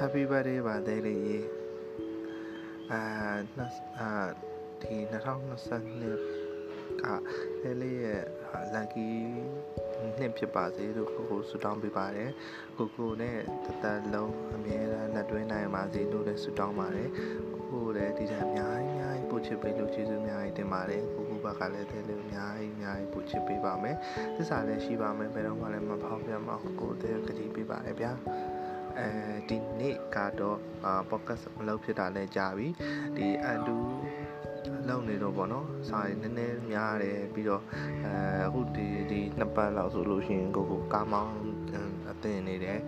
Happy birthday ပါသေးလေးရေအာနှစ်အာဒီ2022ကလေးလေးရဲ့ lucky နှစ်ဖြစ်ပါစေလို့ကိုကိုဆုတောင်းပေးပါတယ်ကိုကိုနဲ့တသက်လုံးအမြဲတမ်းလက်တွဲနိုင်ပါစေလို့လည်းဆုတောင်းပါတယ်ကိုကိုလည်းဒီတိုင်းအများကြီးအများကြီးပို့ချစ်ပေးလို့ကျေးဇူးအများကြီးတင်ပါတယ်ကိုကိုဘက်ကလည်းတဲ့လို့အများကြီးအများကြီးပို့ချစ်ပေးပါမယ်သစ္စာလည်းရှိပါမယ်ဘယ်တော့မှလည်းမဖောက်ပြမအောင်ကိုတဲ့ကတိပေးပါတယ်ဗျာ အဲဒီနေ့ကတော့အာ podcast မလုပ်ဖြစ်တာလည်းကြာပြီဒီအန်တူလောက်နေတော့ဗောနော်စာရည်နည်းနည်းများတယ်ပြီးတော့အဲအခုဒီဒီနှစ်ပတ်လောက်ဆိုလို့ရှိရင်ကိုကိုကားမောင်းအသင်နေတယ်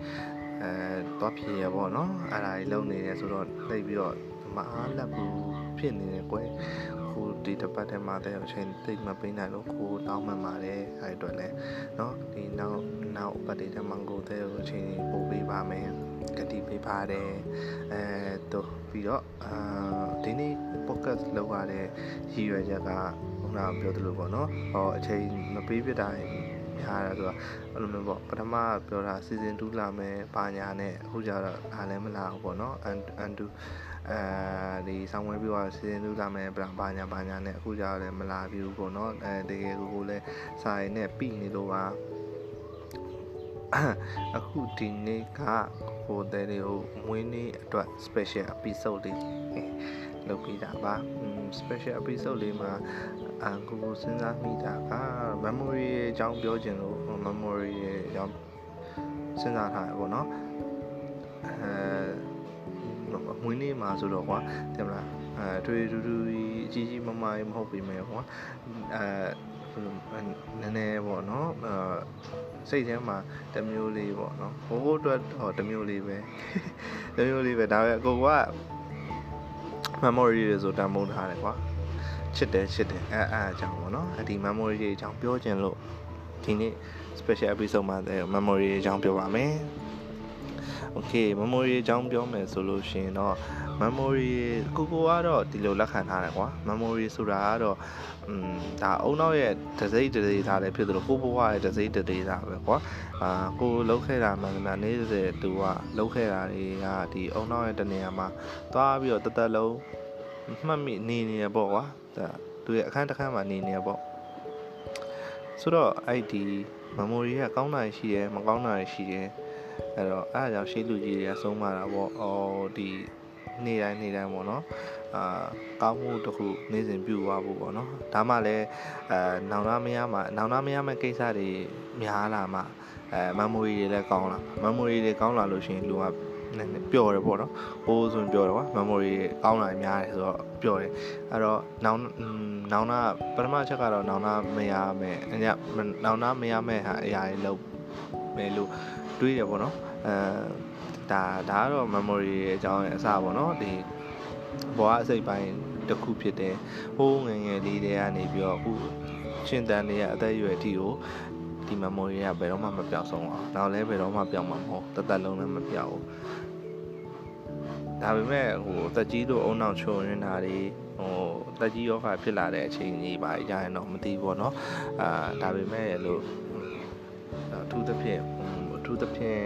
အဲတော့ဖြေရဗောနော်အဲ့ဒါကြီးလုံနေတယ်ဆိုတော့သိပြီးတော့မအားလက်ဘူးဖြစ်နေတယ်ကွယ်ကို ဒီတစ်ပတ်ထဲမှာတဲ့အချိန်သိမပေးနိုင်လို့ကိုတောင်းမှန်ပါတယ်အဲ့အတွက်လည်းเนาะဒီနောက်နောက်ပတ်တွေထဲမှာကိုတဲ့အချိန်ပို့ပေးပါမယ်ကတိပေးပါတယ်အဲတော့ပြီးတော့အာဒီနေ့ podcast လောက်ရတဲ့ရည်ရွယ်ချက်ကခုနကပြောသလိုပေါ့နော်ဟောအချိန်မပေးပြတာ များတာဆိုတာအဲ့လိုမျိုးပေါ့ပထမပြောတာ season 2လာမယ်ပါညာနဲ့အခုကျတော့အားလည်းမလာဘူးပေါ့နော် and to အဲဒီဆောင်းဝဲပြီးတော့ season 2လာမယ်ပါညာပါညာနဲ့အခုကျတော့လည်းမလာဘူးပေါ့နော်အဲတကယ်ကိုကိုလည်းစာရည်နဲ့ပြီးနေလို့ပါအခုဒီနေ့ကဟိုတဲ့တွေကိုမွေးနေ့အတွက် special episode လေးလုပ်ပေးတာပါ special episode လေးမှာ အကိုကိုစဉ်းစားမိတာက memory အကြောင်းပြောချင်လို့ memory အကြောင်းစဉ်းစားထားရပေါ့နော်အဲမွေးနေ့မှာဆိုတော့ကွာတင်မလားအဲတွေ့တူတူအကြီးကြီးမမကြီးမဟုတ်ပေမဲ့ကွာအဲနည်းနည်းပေါ့နော်အဲစိတ်ထဲမှာတမျိုးလေးပေါ့နော်ဟိုးအတွက်ဟောတမျိုးလေးပဲတမျိုးလေးပဲဒါပဲအကိုက memory တွေဆိုတန်ဖိုးထားတယ်ကွာ ချစ်တယ်ချစ်တယ်အဲအဲအကြောင်းပေါ့နော်အဒီ memory တွေအကြောင်းပြောချင်လို့ဒီနေ့ special episode မှာ memory အကြောင်းပြောပါမယ် okay memory အကြောင်းပြောမယ်ဆိုလို့ရှိရင်တော့ memory ကိုကိုကတော့ဒီလိုလက်ခံထားတယ်ကွာ memory ဆိုတာကတော့อืมဒါအုံနောက်ရဲ့ဒစိမ့်ဒစိမ့်သားလည်းဖြစ်သလိုကိုဘဝရဲ့ဒစိမ့်ဒစိမ့်သားပဲကွာအာကိုလောက်ခဲ့တာမှန်မှန်နေစေသူကလောက်ခဲ့တာတွေကဒီအုံနောက်ရဲ့တနေရာမှာသွားပြီးတော့တသက်လုံးမှတ်မိနေနေရပေါ့ကွာ ဒါသူရဲ့အခန်းတစ်ခန်းမှာနေနေရပေါ့ဆိုတော့အဲ့ဒီ memory ကကောင်းတာရှိတယ်မကောင်းတာရှိတယ်အဲ့တော့အဲ့အကြောင်းရှေးလူကြီးတွေကဆုံးမတာပေါ့အော်ဒီနေ့တိုင်းနေ့တိုင်းပေါ့နော်အာကောင်းမှုတစ်ခုနေ့စဉ်ပြုသွားဖို့ပေါ့နော်ဒါမှလည်းအဲနောင်နာမရမှာနောင်နာမရမယ့်ကိစ္စတွေများလာမှအဲ memory တွေလည်းကောင်းလာ memory တွေကောင်းလာလို့ရှိရင်လူက နည်းနည်းပျော်တယ်ပေါ့နော်ဟိုးဆိုရင်ပျော်တယ်ကွာ memory ကောင်းလာများတယ်ဆိုတော့ပျော်တယ်အဲ့တော့နောင်နောင်နာပထမချက်ကတော့နောင်နာမရမယ်အညနောင်နာမရမယ်ဟာအရာတွေလုံးမယ်လို့တွေးတယ်ပေါ့နော်အဲဒါဒါကတော့ memory ရဲ့အကြောင်းရဲ့အစပေါ့နော်ဒီဘဝအစိတ်ပိုင်းတစ်ခုဖြစ်တယ်ဟိုးငယ်ငယ်လေးတွေကနေပြီးတော့အခုရှင်တန်တွေကအသက်အရွယ်အထိကို ဒီ memory ကဘယ်တော့မှမပြောင်းဆုံးအောင်။နောက်လည်းဘယ်တော့မှပြောင်းမှာမဟုတ်။တသက်လုံးလည်းမပြောင်းဘူး။ဒါပေမဲ့ဟိုတက်ကြီးတို့အုံနောက်ချုံရင်းတာတွေဟိုတက်ကြီးယောဂဖြစ်လာတဲ့အချိန်ကြီးပါကြရင်တော့မသိဘူးပေါ့နော်။အာဒါပေမဲ့လို့အထူးသဖြင့်အထူးသဖြင့်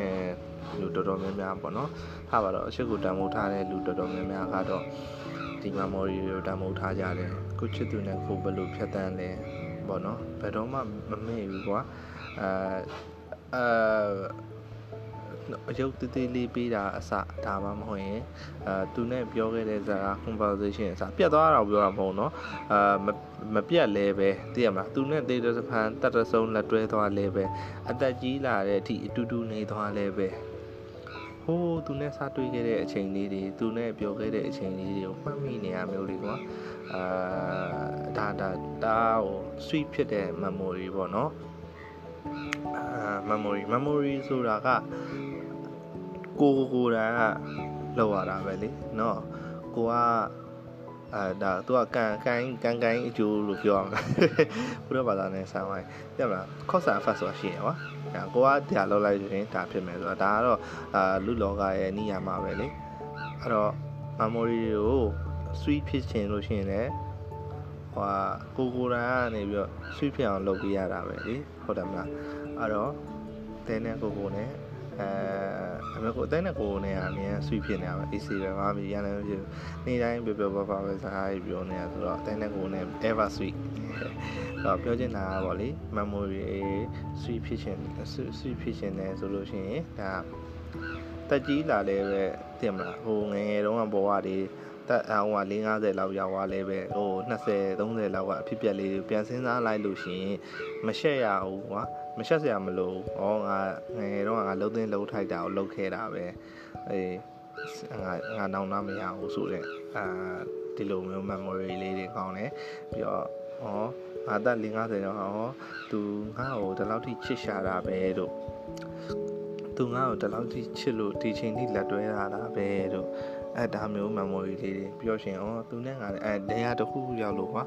လူတော်တော်များများပေါ့နော်။ဟာပါတော့အရှိကိုတန်ဖိုးထားတဲ့လူတော်တော်များများကတော့ဒီ memory ကိုတန်ဖိုးထားကြတယ်။ကိုချစ်သူနဲ့ကိုဘယ်လိုဖြတ်တန်းလဲပေါ့နော်။ဘယ်တော့မှမမေ့ဘူးကွာ။ အဲအဲအယုတ်တေးသေးလေးပေးတာအစဒါမှမဟုတ်ရင်အဲသူနဲ့ပြောခဲ့တဲ့စကား conversation အစပြတ်သွားတာပြောတာမဟုတ်เนาะအာမပြတ်လဲပဲသိရမလားသူနဲ့တေးတဲ့စဖန်တတ်တဆုံးလက်တွဲသွားလဲပဲအသက်ကြီးလာတဲ့အထိအတူတူနေသွားလဲပဲဟိုးသူနဲ့စတွေ့ခဲ့တဲ့အချိန်လေးတွေသူနဲ့ပြောခဲ့တဲ့အချိန်လေးတွေကိုမှတ်မိနေရမျိုးလေးကွာအာဒါဒါဒါဟို sweet ဖြစ်တဲ့ memory ပေါ့နော်အာ memory memory ဆိုတာကကိုကိုကိုတန်းကလောက်ရတာပဲလေနော်ကိုကအဲဒါသူကကန်ကန်ကန်ကန်အကျိုးလို့ပြောအောင်ဘုရားဘာသာနဲ့ဆိုင်ဝိုင်းပြမလားခော့ဆာဖတ်ဆိုတာရှိရပါဒါကိုကတရားလောက်လိုက်ရင်ဒါဖြစ်မယ်ဆိုတာဒါကတော့အာလူလောကရဲ့နိယာမပဲလေအဲ့တော့ memory တွေကို sweet ဖြစ်ချင်လို့ရှိရင်လည်း ဟိုကိုကိုရန်ကနေပြီးတော့ sweet ဖြစ်အောင်လုပ်ပေးရတာပဲလေဟုတ်တယ်မလားအဲ့တော့တဲနဲ့ကိုကိုနဲ့အဲအမေကိုအတိုင်းနဲ့ကိုနေရအမြင်ဆွေးဖြစ်နေတာပဲ AC ပဲမမီရလည်းဖြစ်နေ့တိုင်းပြောပြောပါပါပဲစကားပြောနေတာဆိုတော့အတိုင်းနဲ့ကိုနေ ever sweet တော့ပြောချင်တာကပေါ့လေ memory ဆွေးဖြစ်ခြင်းဆွေးဖြစ်ခြင်းတယ်ဆိုလို့ရှိရင်ဒါတက်ကြီးလာလဲပဲတင်မလားဟိုငယ်ငယ်တုန်းကဘဝတွေ တက်အောင်က450လောက်ရောက်သွားလဲပဲဟို20 30လောက်ကအဖြစ်ပြက်လေးပြန်စဉ်းစားလိုက်လို့ရှိရင်မရှက်ရဘူးကွာမရှက်စရာမလိုဩငါငယ်ငယ်တော့ငါလှုပ်သိမ်းလှုပ်ထိုက်တာကိုလှုပ်ခဲ့တာပဲအေးငါငါနောင်နာမရဘူးဆိုတဲ့အာဒီလိုမျိုး memory လေးတွေကောင်းတယ်ပြီးတော့ဩငါတက်50တော့ဟောသူငါ့ကိုဒီလောက်ထိချစ်ရှာတာပဲတို့သူငါ့ကိုဒီလောက်ထိချစ်လို့ဒီချိန်ထိလက်တွဲရတာပဲတို့ အဲဒါမျိုး memory လေးတွေပြောရှင်ဩသူနဲ့ငါအဲတရားတစ်ခုရောက်လို့ကွာ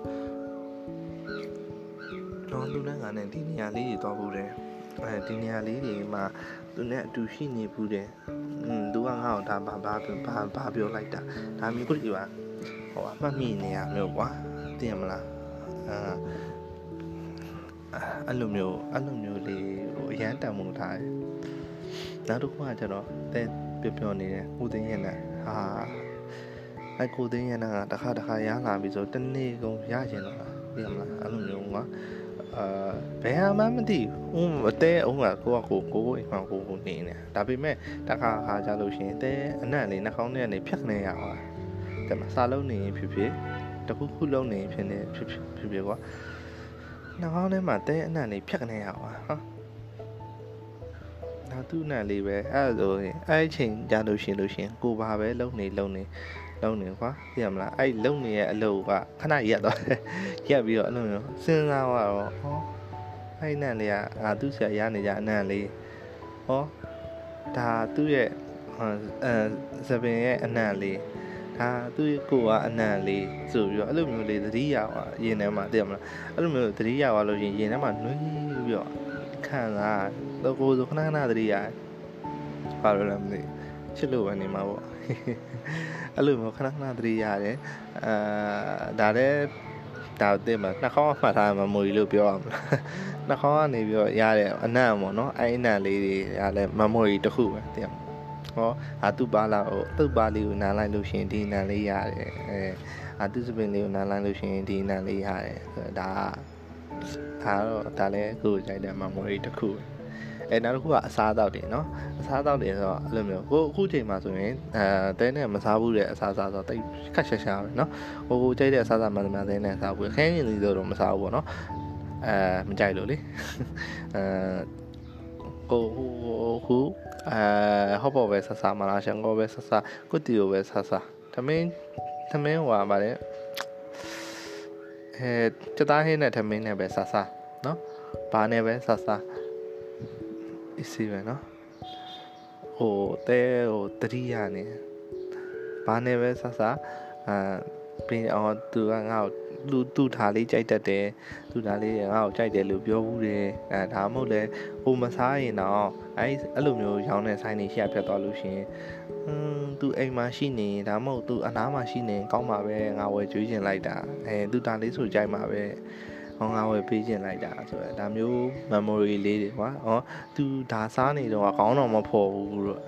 တော့သူနဲ့ငါနဲ့ဒီနေရာလေးတွေတော့ဘူးတယ်အဲဒီနေရာလေးတွေမှာသူနဲ့အတူရှိနေဘူးတယ်อืมသူကငါ့ကိုဒါဘာဘာဘာဘာပြောလိုက်တာဒါမျိုးခုဒီပါဟိုအမှတ်မိနေရမျိုးကွာသိရမလားအာအဲ့လိုမျိုးအဲ့လိုမျိုးလေးဟိုအရန်တန်မှုထားတယ်နောက်တစ်ခုကကျတော့တဲပြောပြောနေတယ်ဦးသိန်းရဲ့နဲ့ ဟာအဲ့ကိုသိန်းရဲ့နဲ့ကတစ်ခါတစ်ခါရလာပြီဆိုတနေ့ကုန်ရကျင်တော့သိရမလားအဲ့လိုမျိုးကွာအာဘယ်ဟာမှမသိဘူးအတဲအောင်ကကိုကကိုကိုကိုအိမ်မှာကိုကိုနေနေဒါပေမဲ့တခါခါကြလို့ရှိရင်တဲအနံ့လေးနှာခေါင်းထဲကနေဖြတ်နေရအောင်တဲ့မှာစာလုံးနေရင်ဖြစ်ဖြစ်တခုခုလုံးနေဖြစ်နေဖြစ်ဖြစ်ဖြစ်ဖြစ်ကွာနှာခေါင်းထဲမှာတဲအနံ့လေးဖြတ်နေရအောင်ဟာဒါ သူ့နဲ့လေးပဲအဲ့ဒါဆိုရင်အဲ့အချိန်ကြလို့ရှိလို့ရှိရင်ကိုဘာပဲလုံနေလုံနေလုံနေကွာသိရမလားအဲ့လုံနေရဲ့အလုပ်ကခဏရက်သွားတယ်ရက်ပြီးတော့အဲ့လိုမျိုးစဉ်းစားတော့ဟောအဲ့နံလေးကငါသူ့ဆရာရနေကြအနံလေးဟောဒါသူ့ရဲ့အဲစပင်ရဲ့အနံလေးဒါသူ့ကိုကအနံလေးဆိုပြီးတော့အဲ့လိုမျိုးလေးသတိရသွားရင်ထဲမှာသိရမလားအဲ့လိုမျိုးသတိရသွားလို့ရင်ရင်ထဲမှာနှွေးပြီးတော့ခံစား တော့ကိုယ်ဆိုခဏခဏသတိရတယ်ဘာလို့လဲမသိချစ်လို့ပဲနေမှာပေါ့အဲ့လိုမျိုးခဏခဏသတိရတယ်အာဒါလည်းဒါတဲ့မှာနှာခေါင်းမှတ်ထားမှမွေလို့ပြောရမလားနှာခေါင်းကနေပြီးတော့ရတဲ့အနံ့ပေါ့နော်အဲ့အနံ့လေးတွေရလဲ memory တစ်ခုပဲတဲ့ဟောအာသူ့ပါလာဟိုသူ့ပါလေးကိုနားလိုက်လို့ရှိရင်ဒီနားလေးရတယ်အဲအာသူ့စပင်လေးကိုနားလိုက်လို့ရှိရင်ဒီနားလေးရတယ်ဆိုတော့ဒါဒါတော့ဒါလည်းကိုယ်ကြိုက်တဲ့ memory တစ်ခုပဲ အဲနောက်တစ်ခုကအစားအသောက်တွေနော်အစားအသောက်တွေဆိုတော့အဲ့လိုမျိုးကိုအခုချိန်မှာဆိုရင်အဲတဲနဲ့မစားဘူးတဲ့အစားအစာဆိုတော့တိတ်ခက်ရှာရှာပဲနော်ကိုကိုကြိုက်တဲ့အစားအစာမှန်မှန်တဲနဲ့စားဘူးခင်းရင်လည်းတော့မစားဘူးပေါ့နော်အဲမကြိုက်လို့လေအဲကိုဟိုဟိုအဲဟောပေါ်ပဲဆဆာမလားရှန်ကောပဲဆဆာကုတီကိုပဲဆဆာသမင်းသမင်းဟိုပါပါတယ်အဲစတားဟင်းနဲ့သမင်းနဲ့ပဲဆဆာနော်ဘာနဲ့ပဲဆဆာ အစီပဲနော်ဟိုတဲဟိုတတိယနေဘာနဲ့ပဲဆဆအာပြီးအောင်သူကငါ့ကိုလူသူ့ထားလေးကြိုက်တတ်တယ်သူ့ထားလေးငါ့ကိုကြိုက်တယ်လို့ပြောဘူးတယ်အဲဒါမှမဟုတ်လဲဟိုမစားရင်တော့အဲအဲ့လိုမျိုးရောင်းတဲ့ဆိုင်တွေရှက်ဖြတ်သွားလို့ရှိရင်ဟွန်းသူအိမ်မှာရှိနေဒါမှမဟုတ်သူအနားမှာရှိနေကောင်းပါပဲငါဝယ်ကြွေးကျင်လိုက်တာအဲသူ့ထားလေးဆိုကြိုက်မှာပဲ ဟောငါဝယ်ပေးခြင်းလိုက်တာဆိုတော့ဒါမျိုး memory လေးတွေကွာဟောသူဒါစားနေတော့ခေါင်းတော့မဖော်ဘူးလို့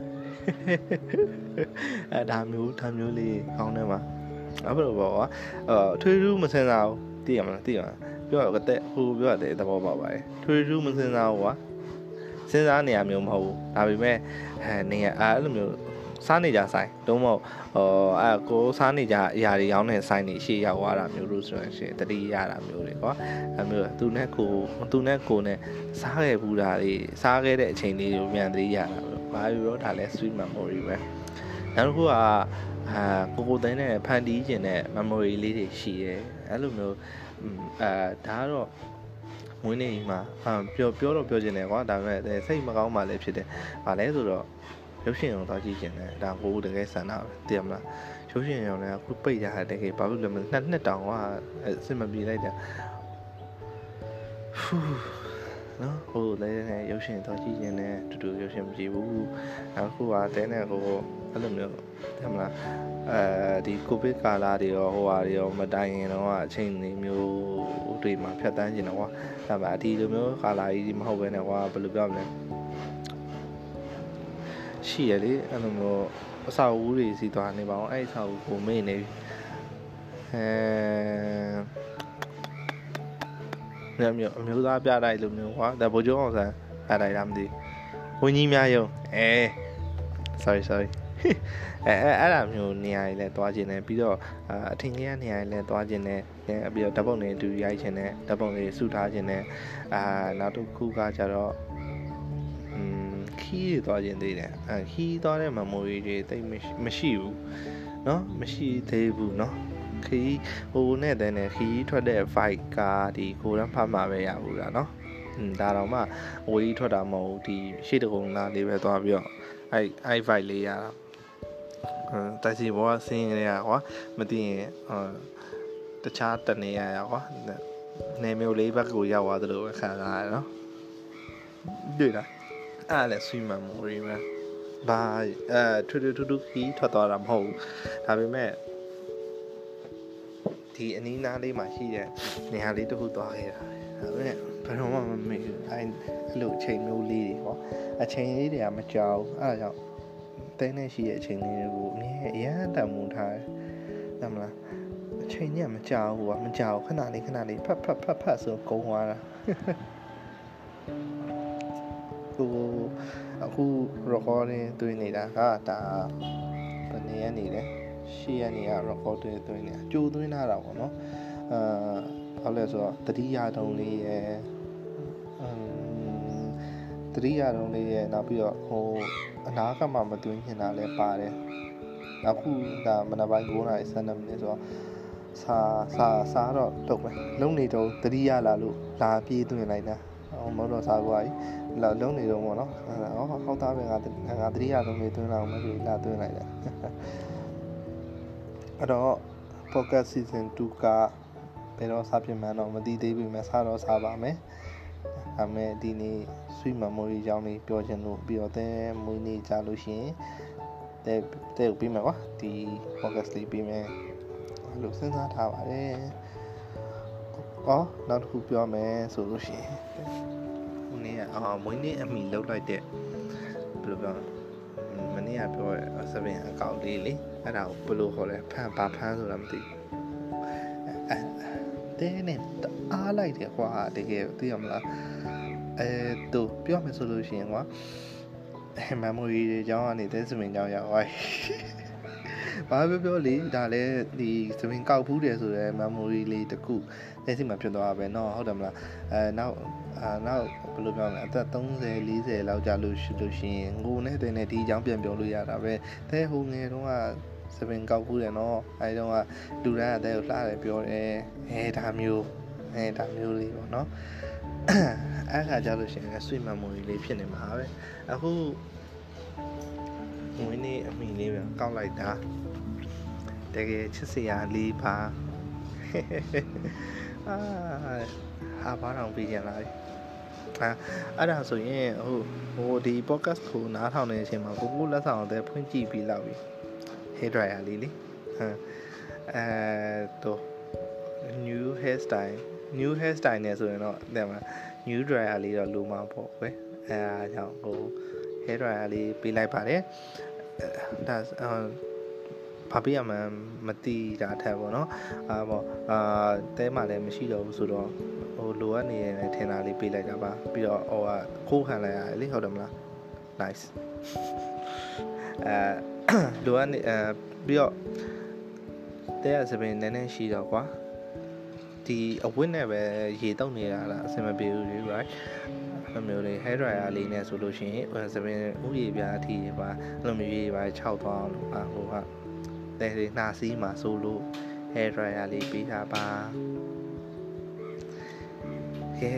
အဲဒါမျိုးဒါမျိုးလေးခေါင်းထဲမှာအဲ့လိုပေါ့ကွာအဲထွေးထူးမစင်စားဘူးသိရမလားသိရမလားပြောတော့တဲ့ဟိုပြောတဲ့သဘောပေါက်ပါတယ်ထွေးထူးမစင်စားဘူးကွာစဉ်းစားနေရမျိုးမဟုတ်ဘူးဒါပေမဲ့အဲနေရအဲ့လိုမျိုး စားနေကြဆိုင်တုံးမဟုတ်ဟောအဲကိုစားနေကြအရာတွေရောင်းတဲ့ဆိုင်တွေရှေ့ရောက်သွားတာမျိုးလို့ဆိုရင်ရှင်တတိရတာမျိုးတွေကွာအဲမျိုးသူနဲ့ကိုသူနဲ့ကိုနဲ့စားခဲ့ဘူးတာတွေစားခဲ့တဲ့အချိန်လေးကိုပြန်တတိရတာမျိုးဘာလို့တော့ဒါလဲ sweet memory ပဲနောက်တစ်ခုကအာကိုကိုသိန်းနဲ့ဖန်တီးခြင်းတဲ့ memory လေးတွေရှိရဲအဲ့လိုမျိုးအာဒါကတော့မွေးနေ့မှာအာပြောပြောတော့ပြောခြင်းတယ်ကွာဒါပေမဲ့စိတ်မကောင်းမှလည်းဖြစ်တယ်။ဗာလဲဆိုတော့ ရုပ်ရှင်အောင်သွားကြည့်ခြင်းတယ်ဒါကိုတကယ်ဆန္ဒပဲသိရမလားရုပ်ရှင်အောင်လည်းအခုပိတ်ရတဲ့တကယ်ဘာလို့လဲမလဲနှစ်နှစ်တောင်ကအစ်မပြေလိုက်တာဖူးနော်ဟိုလည်းနဲ့ရုပ်ရှင်တော့ကြည့်ရင်လည်းတူတူရုပ်ရှင်မကြည့်ဘူးအခုကတဲနဲ့ဟိုအဲ့လိုမျိုးသိမလားအဲဒီကိုဗစ်ကာလတွေရောဟိုဟာတွေရောမတိုင်ရင်တော့အချိန်တွေမျိုးတွေမှာဖြတ်တန်းကျင်တော့ကွာဒါပေမဲ့ဒီလိုမျိုးကာလကြီးမဟုတ်ဘဲနဲ့ကွာဘယ်လိုပြောမလဲ ရှိရလေအဲ့လိုမျိုးအစာအုပ်တွေစီသွားနေပါအောင်အဲ့အစာအုပ်ကိုမေ့နေပြီအဲညမျိုးအမျိုးသားပြတိုက်လိုမျိုးကွာဒါဘိုးကျောင်းအောင်ဆန်းပြတိုက်တာမသိဝင်းကြီးများယုံအဲ sorry sorry အဲအဲအဲ့လိုမျိုးနေရာတွေလည်းတွားခြင်းနဲ့ပြီးတော့အထင်ကြီးရနေရာတွေလည်းတွားခြင်းနဲ့ပြီးတော့ဓာတ်ပုံတွေအတူရိုက်ခြင်းနဲ့ဓာတ်ပုံတွေစုထားခြင်းနဲ့အာနောက်တစ်ခုကကြတော့อืม ခီးတွေတွားခြင်းသေးတယ်အဲခီးတွားတဲ့ memory တွေတိတ်မရှိဘူးเนาะမရှိသေးဘူးเนาะခီးဟိုနဲ့တဲ့နဲ့ခီးထွက်တဲ့ vibe ကဒီကိုရန်ဖတ်မှာပဲရဘူးလားเนาะอืมဒါတော့မှဝေးထွက်တာမဟုတ်ဒီရှေ့တကုံလာလေးပဲသွားပြီးတော့အဲ့အဲ့ vibe လေးရတာတိုက်စီဘောကဆင်းရရကွာမသိရင်တခြားတနေရရကွာနေမျိုးလေးဘက်ကိုရောက်သွားသလိုပဲခံစားရနော်တွေ့လား အဲ့လည်း sweet memory ပဲဘာအဲထူးထူးထူးထူးခီးထွက်သွားတာမဟုတ်ဘူးဒါပေမဲ့ဒီအနီးနားလေးမှာရှိတဲ့နေရာလေးတစ်ခုသွားခဲ့တာဒါပေမဲ့ဘယ်တော့မှမမေ့ဘူးအဲအဲ့လိုအချိန်မျိုးလေးတွေဟောအချိန်လေးတွေကမကြောက်အဲ့ဒါကြောင့်တင်းနေရှိတဲ့အချိန်လေးတွေကိုအမြဲအရန်တန်မှုထားတယ်။ဟုတ်မလား။အချိန်ကြီးကမကြောက်ဘူးကွာမကြောက်ခဏလေးခဏလေးဖတ်ဖတ်ဖတ်ဖတ်ဆိုကုန်းသွားတာ။ ဟိုအခု recording သွင်းနေတာကဒါဘယ်နေရနေလဲရှေ့ရနေရ recording သွင်းနေတာကြိုးသွင်းလာတာပေါ့နော်။အာဘာလဲဆိုတော့တတိယတုံးလေးရယ်အမ်တတိယတုံးလေးရယ်နောက်ပြီးတော့ဟိုအနာကမှမသွင်းခင်တာလည်းပါတယ်နောက်ခုဒါမနက်ပိုင်း9နာရီ12မိနစ်ဆိုတော့စာစာစားတော့တုတ်ပဲလုံနေတော့တတိယလာလို့လာပြေးသွင်းလိုက်တာ ဟောမဟုတ်တော့စားကွာကြီးလာလုံနေတော့ပေါ့နော်ဟောဟောက်သားပဲငါငါတတိယလုံးလေးသွင်းလာအောင်မလို့လာသွင်းလိုက်တာအဲ့တော့ podcast season 2ကဘယ်တော့စပြင်မှန်းတော့မသိသေးပြီမဲ့စားတော့စားပါမယ်ဒါမဲ့ဒီနေ့ sweet memory အကြောင်းလေးပြောချင်လို့ပြီးတော့တဲမွေးနေ့ကြလို့ရှိရင်တဲတဲကိုပြီးမယ်ကွာဒီ podcast လေးပြီးမယ်အဲ့လိုစဉ်းစားထားပါတယ်။ အော်နောက်တစ်ခုပြောမယ်ဆိုလို့ရှိရင်ခုနေ့ကအာမွေးနေ့အမိလောက်လိုက်တဲ့ဘယ်လိုပြောမနေ့ကပြောရဲဆဗင်အကောင့်လေးလေအဲ့ဒါကိုဘယ်လိုခေါ်လဲဖန်ဘာဖန်ဆိုတာမသိဘူးအဲတဲနဲ့အားလိုက်တယ်ကွာတကယ်သိရမလားအဲတူပြောမယ်ဆိုလို့ရှိရင်ကွာ memory တွေအကြောင်းကနေသဲစမင်ကြောင်းရောက်သွား ဘာပြောပြောလေဒါလည်းဒီစမင်ကောက်ဖူးတယ်ဆိုတော့ memory လေးတခုလက်ရှိမှာဖြစ်သွားပဲเนาะဟုတ်တယ်မလားအဲနောက်အာနောက်ဘယ်လိုပြောမလဲအသက်30 40လောက်ကြာလို့ရှိလို့ရှိရင်ငိုနဲ့တဲ့နဲ့ဒီအကြောင်းပြန်ပြောလို့ရတာပဲတဲ့ဟိုငယ်တုန်းကစပင်ကောက်ဖူးတယ်เนาะအဲဒီတုန်းကလူတိုင်းအသက်ကိုလှတယ်ပြောတယ်အဲဒါမျိုးအဲဒါမျိုးလေးပေါ့เนาะအဲ့ခါကြလို့ရှိရင် sweet memory လေးဖြစ်နေမှာပဲအခုဝင်းနေအမိလေးပဲကောက်လိုက်တာ တကယ်ချစ်စရာလေးပါအာဟာဘာတော့ပြီးကြလားအာအဲ့ဒါဆိုရင်ဟိုဟိုဒီ podcast ကိုနားထောင်နေတဲ့အချိန်မှာကိုကိုလက်ဆောင်တဲ့ဖွင့်ကြည့်ပြီးလောက်ပြီ hair dryer လေးလေဟမ်အဲတော့ new hairstyle new hairstyle နဲ့ဆိုရင်တော့တဲ့မှာ new dryer လေးတော့လိုမှာပေါ့ကွယ်အဲအားကြောင့်ဟို hair dryer လေးပေးလိုက်ပါတယ်ဒါ ဘာပေးရမှန်းမသိတာထက်ပေါ့နော်အာပေါ့အာတဲမှလည်းမရှိတော့ဘူးဆိုတော့ဟိုလိုအပ်နေတယ်ထင်တာလေးပေးလိုက်တာပါပြီးတော့ဟိုကခိုးခံလိုက်ရတယ်လေဟုတ်တယ်မလား nice အဲလိုအပ်နေအဲပြီးတော့တဲရစပင်နည်းနည်းရှိတော့ကွာဒီအဝတ်နဲ့ပဲရေတုပ်နေတာလားအဆင်မပြေဘူးလေ right အဲ့မျိုးလေး hair dryer လေးနဲ့ဆိုလို့ရှိရင်စပင်ဥရေပြားအထိပါအဲ့လိုမျိုးရေပါ6သွားအောင်လို့ပါဟိုက တဲလေးနှာစီးမှာဆိုလို့ hair dryer လေးပေးတာပါကဲ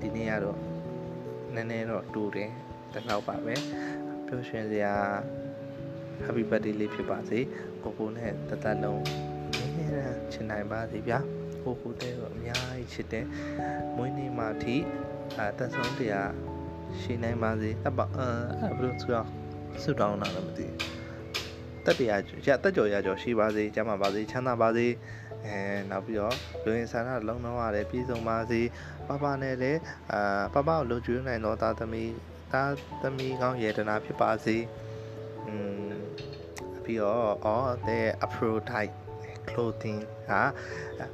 ဒီနေ့ကတော့နည်းနည်းတော့တူတယ်တလောက်ပါပဲပျော်ရွှင်စရာ happy birthday လေးဖြစ်ပါစေကိုကိုနဲ့တသက်လုံးနည်းနည်းချင်နိုင်ပါစေဗျာကိုကိုတဲ့တော့အများကြီးချစ်တယ်မွေးနေ့မှာအထိအဲသက်ဆုံးတရားရှိနိုင်ပါစေအပအဲဘယ်လိုဆိုတော့ဆုတောင်းတာလည်းမသိ တက်တရားရတက်ကြော်ရကြော်ရှိပါစေကျမ်းပါပါစေချမ်းသာပါစေအဲနောက်ပြီးတော့လူရင်ဆန္ဒလုံးလုံးရတယ်ပြည့်စုံပါစေပပနဲ့လည်းအာပပကိုလုံကျွေးနိုင်တော့သားသမီးသားသမီးကောင်းယေတနာဖြစ်ပါစေอืมပြီးတော့အော်တဲ့ Aphrodite clothing ဟာ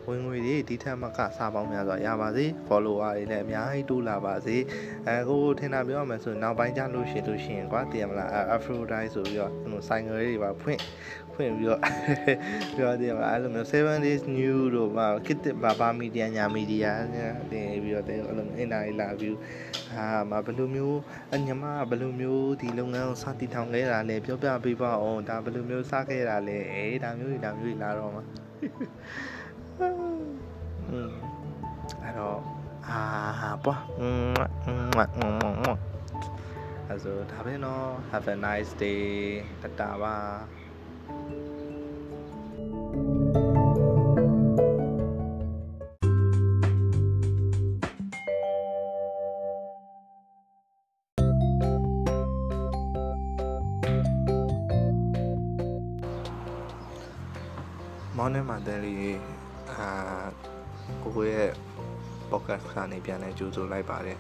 ဝင်ငွေတွေဒီထက်မကစားပေါင်းများစွာရပါစေ follower တွေလည်းအများကြီးတိုးလာပါစေအဲကိုထင်တာပြောရမယ်ဆိုရင်နောက်ပိုင်းကျလို့ရှိလို့ရှိရင်ကွာတည်ရမလား Aphrodite ဆိုပြီးတော့ဟိုဆိုင်ငယ်တွေပါဖွင့်ဖွင့်ပြီးတော့ပြောတည်ရမလားအဲ့လိုမျိုး7 days new တို့ပါ kit ဘာဘာမီဒီယာညာမီဒီယာတင်ပြီးတော့တဲ့အဲ့လိုအင်တာရီလာပြီးအာမဘယ်လိုမျိုးအညီမဘယ်လိုမျိုးဒီလုပ်ငန်းကိုစတည်ထောင်ခဲ့တာလဲပြောပြပေးပါအောင်ဒါဘယ်လိုမျိုးစခဲ့တာလဲအေးဒါမျိုးတွေဒါမျိုးတွေလာတော့မှာอืม အဲ့တော့အာပွားအဲ့ဆိုဒါပဲနော် have a nice day တတာပါ thank you နေမှာတဲလေးအာကိုကိုရဲ့ podcast ကနေပြန်လဲကြိုးဆိုလိုက်ပါတယ်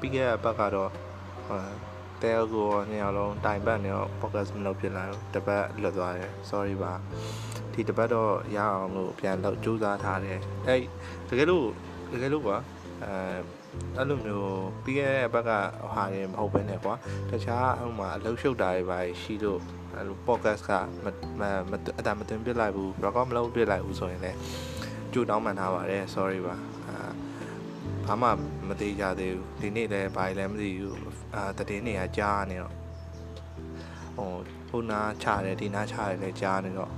ပြီးခဲ့တဲ့ဘက်ကတော့တဲကိုညောင်လုံးတိုင်ပတ်နေတော့ podcast မလုပ်ဖြစ်လာတော့တပတ်လွတ်သွားတယ် sorry ပါဒီတပတ်တော့ရအောင်လို့ပြန်လုပ်ကြိုးစားထားတယ်အဲ့တကယ်လို့တကယ်လို့ကွာအဲ အဲ့လိုမျိုးပြီးခဲ့တဲ့ဘက်ကဟာတွေမဟုတ်ဘဲနဲ့ကွာတခြားဟိုမှာအလုပ်ရှုပ်တာတွေပါရှိလို့အဲ့လို podcast ကမမအတာမတင်ပြလိုက်ဘူး record မလုပ်ပြလိုက်ဘူးဆိုရင်လည်းကြိုတောင်းပန်ထားပါတယ် sorry ပါအာဘာမှမသေးကြသေးဘူးဒီနေ့လည်းဘာလည်းမသိဘူးအာတည်နေရကြားနေတော့ဟိုဟိုနာချတယ်ဒီနာချတယ်လည်းကြားနေတော့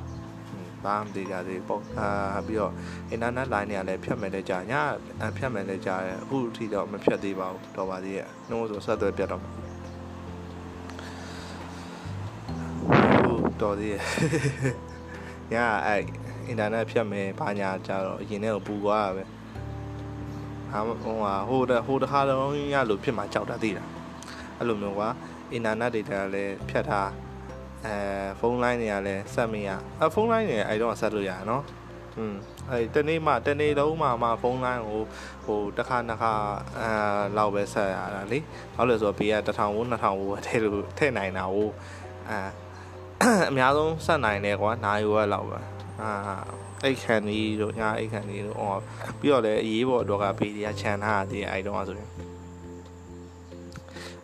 ဘာမှမသေးကြသေးဘူးပေါ့အာပြီးတော့ internet line တွေကလည်းဖြတ်မယ်လည်းကြားညဖြတ်မယ်လည်းကြားတယ်အခုထိတော့မဖြတ်သေးပါဘူးတော့ပါသေးရဲ့နှုံးဆိုဆက်သွယ်ပြတ်တော့တော်သေးရဲ့ညအဲ့အင်တာနက်ဖြတ်မယ်ဘာညာကြတော့အရင်ထဲကိုပူသွားတာပဲဟာဟိုဟာဟိုတဟိုတခါလုံးရလို့ဖြစ်မှာကြောက်တာသိတာအဲ့လိုမျိုးကွာအင်တာနက်တွေလည်းဖြတ်ထား အဲဖုန်းလိုင်းတွေကလည်းဆက်မရအဖုန်းလိုင်းတွေအဲ့တော့ဆက်လို့ရနော်อืมအဲ့တနေ့မှတနေ့လုံးမှမှဖုန်းလိုင်းကိုဟိုတစ်ခါနှစ်ခါအဲလောက်ပဲဆက်ရတာလေဘာလို့လဲဆိုတော့ဘေးက1000ဝန်း2000ဝန်းထည့်လို့ထည့်နိုင်တာဟိုအဲအများဆုံးဆက်နိုင်တယ်ကွာနိုင်ရွယ်လောက်ပဲအာအိတ်ခံကြီးတို့ညာအိတ်ခံကြီးတို့ဟောပြီးတော့လည်းအရေးပေါ်တော့ကဘေးတွေကခြံထားသေးတယ်အဲ့တော့ဆိုရင်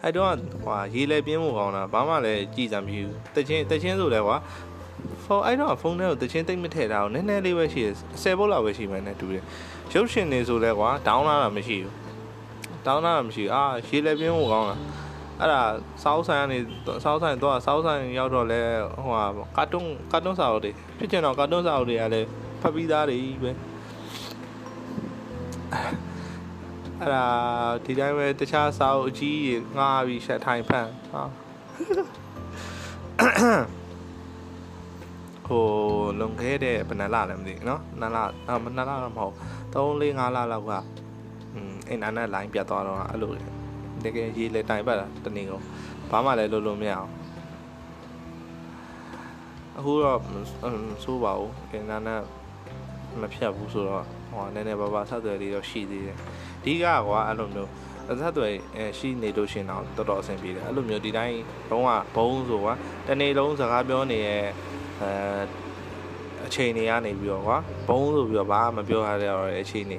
အဲ့တော့ဟိုရေးလဲပြင်းဖို့ကောင်းတာဘာမှလည်းကြည်စံမပြူတချင်းတချင်းဆိုလဲကွာဖုန်းအဲ့တော့ဖုန်းထဲကိုတချင်းတိတ်မထည့်တာကိုနည်းနည်းလေးပဲရှိတယ်10ဘုတ်လောက်ပဲရှိမှန်းနဲ့တူတယ်ရုပ်ရှင်နေဆိုလဲကွာဒေါင်းလာတာမရှိဘူးဒေါင်းလာတာမရှိဘူးအာရေးလဲပြင်းဖို့ကောင်းတာအဲ့ဒါစောင်းဆိုင်ကနေစောင်းဆိုင်တော့စောင်းဆိုင်ရောက်တော့လဲဟိုဟာကာတွန်းကာတွန်းစာအုပ်တွေဖြစ်ချင်တော့ကာတွန်းစာအုပ်တွေကလည်းဖတ်ပြီးသားတွေပဲ အဲ့ဒါဒီတိုင်းပဲတခြားစာအုပ်အကြီးကြီးငားပြီးရှက်ထိုင်ဖန်ဟာဟိုလွန်ခဲ့တဲ့ဘယ်နှလလည်းမသိဘူးเนาะနှစ်လအာမနှစ်လတော့မဟုတ်3 4 5လလောက်ကอืมအင်တာနက်လိုင်းပြတ်သွားတော့အဲ့လိုတကယ်ရေးလေတိုင်ပတ်တာတနေ့ကုန်ဘာမှလည်းလုပ်လို့မရအောင်အခုတော့စိုးပါဘူးအင်တာနက်မဖြတ်ဘူးဆိုတော့ဟိုနည်းနည်းပါးပါဆက်သွယ်လေးတော့ရှိသေးတယ် အဓိကကွာအဲ့လိုမျိုးအဆက်သွယ်ရှိနေလို့ရှင်တော့တော်တော်အဆင်ပြေတယ်အဲ့လိုမျိုးဒီတိုင်းဘုံကဘုံဆိုကွာတနေ့လုံးစကားပြောနေရဲ့အဲအချိန်တွေကနေပြီးတော့ကွာဘုံဆိုပြီးတော့ဘာမှမပြောရတဲ့အချိန်တွေ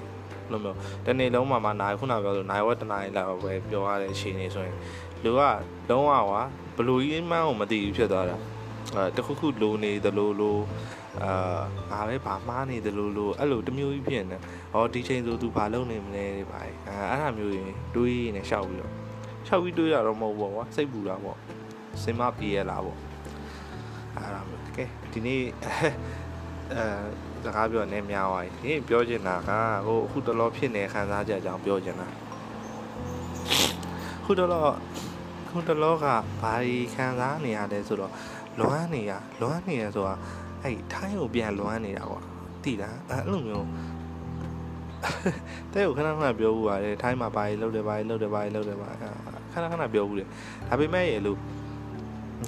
လို့မျိုးတနေ့လုံးမှမှနိုင်ခုနပြောလို့နိုင်ဝက်တနိုင်လောက်ပဲပြောရတဲ့အချိန်တွေဆိုရင်လူကလုံးဝကွာဘလူကြီးမှန်းကိုမသိဘူးဖြစ်သွားတာအဲတခုခုလိုနေသလိုလိုအာငါပဲဗာမှားနေသလိုလိုအဲ့လိုတမျိုးကြီးဖြစ်နေ ဟောဒီချိန်ဆိုသူဘာလုပ်နေမလဲဒီပါအဲအဲ့ဒါမျိုးရင်တွေးနေရှောက်ပြီးတော့ရှောက်ပြီးတွေးရတော့မဟုတ်ဘောကွာစိတ်ပူတာပေါ့စင်မပြေရလားပေါ့အဲ့ဒါမျိုးကဲဒီနေ့အဲစကားပြောနေများသွားပြီဒီပြောချင်တာကဟိုအခုတလောဖြစ်နေခံစားချက်အကြောင်းပြောချင်တာခုတလောခုတလောကဘာကြီးခံစားနေရလဲဆိုတော့လွမ်းနေရလွမ်းနေရဆိုတာအဲ့ထိုင်းကိုပြန်လွမ်းနေတာကွာတိလားအဲ့လိုမျိုး တဲ့ကိုခဏခဏပြောဘူးပါတယ်ထိုင်းမှာဘာကြီးလုပ်တယ်ဘာကြီးလုပ်တယ်ဘာကြီးလုပ်တယ်ဘာခဏခဏပြောဘူးတယ်ဒါပေမဲ့ရေလို့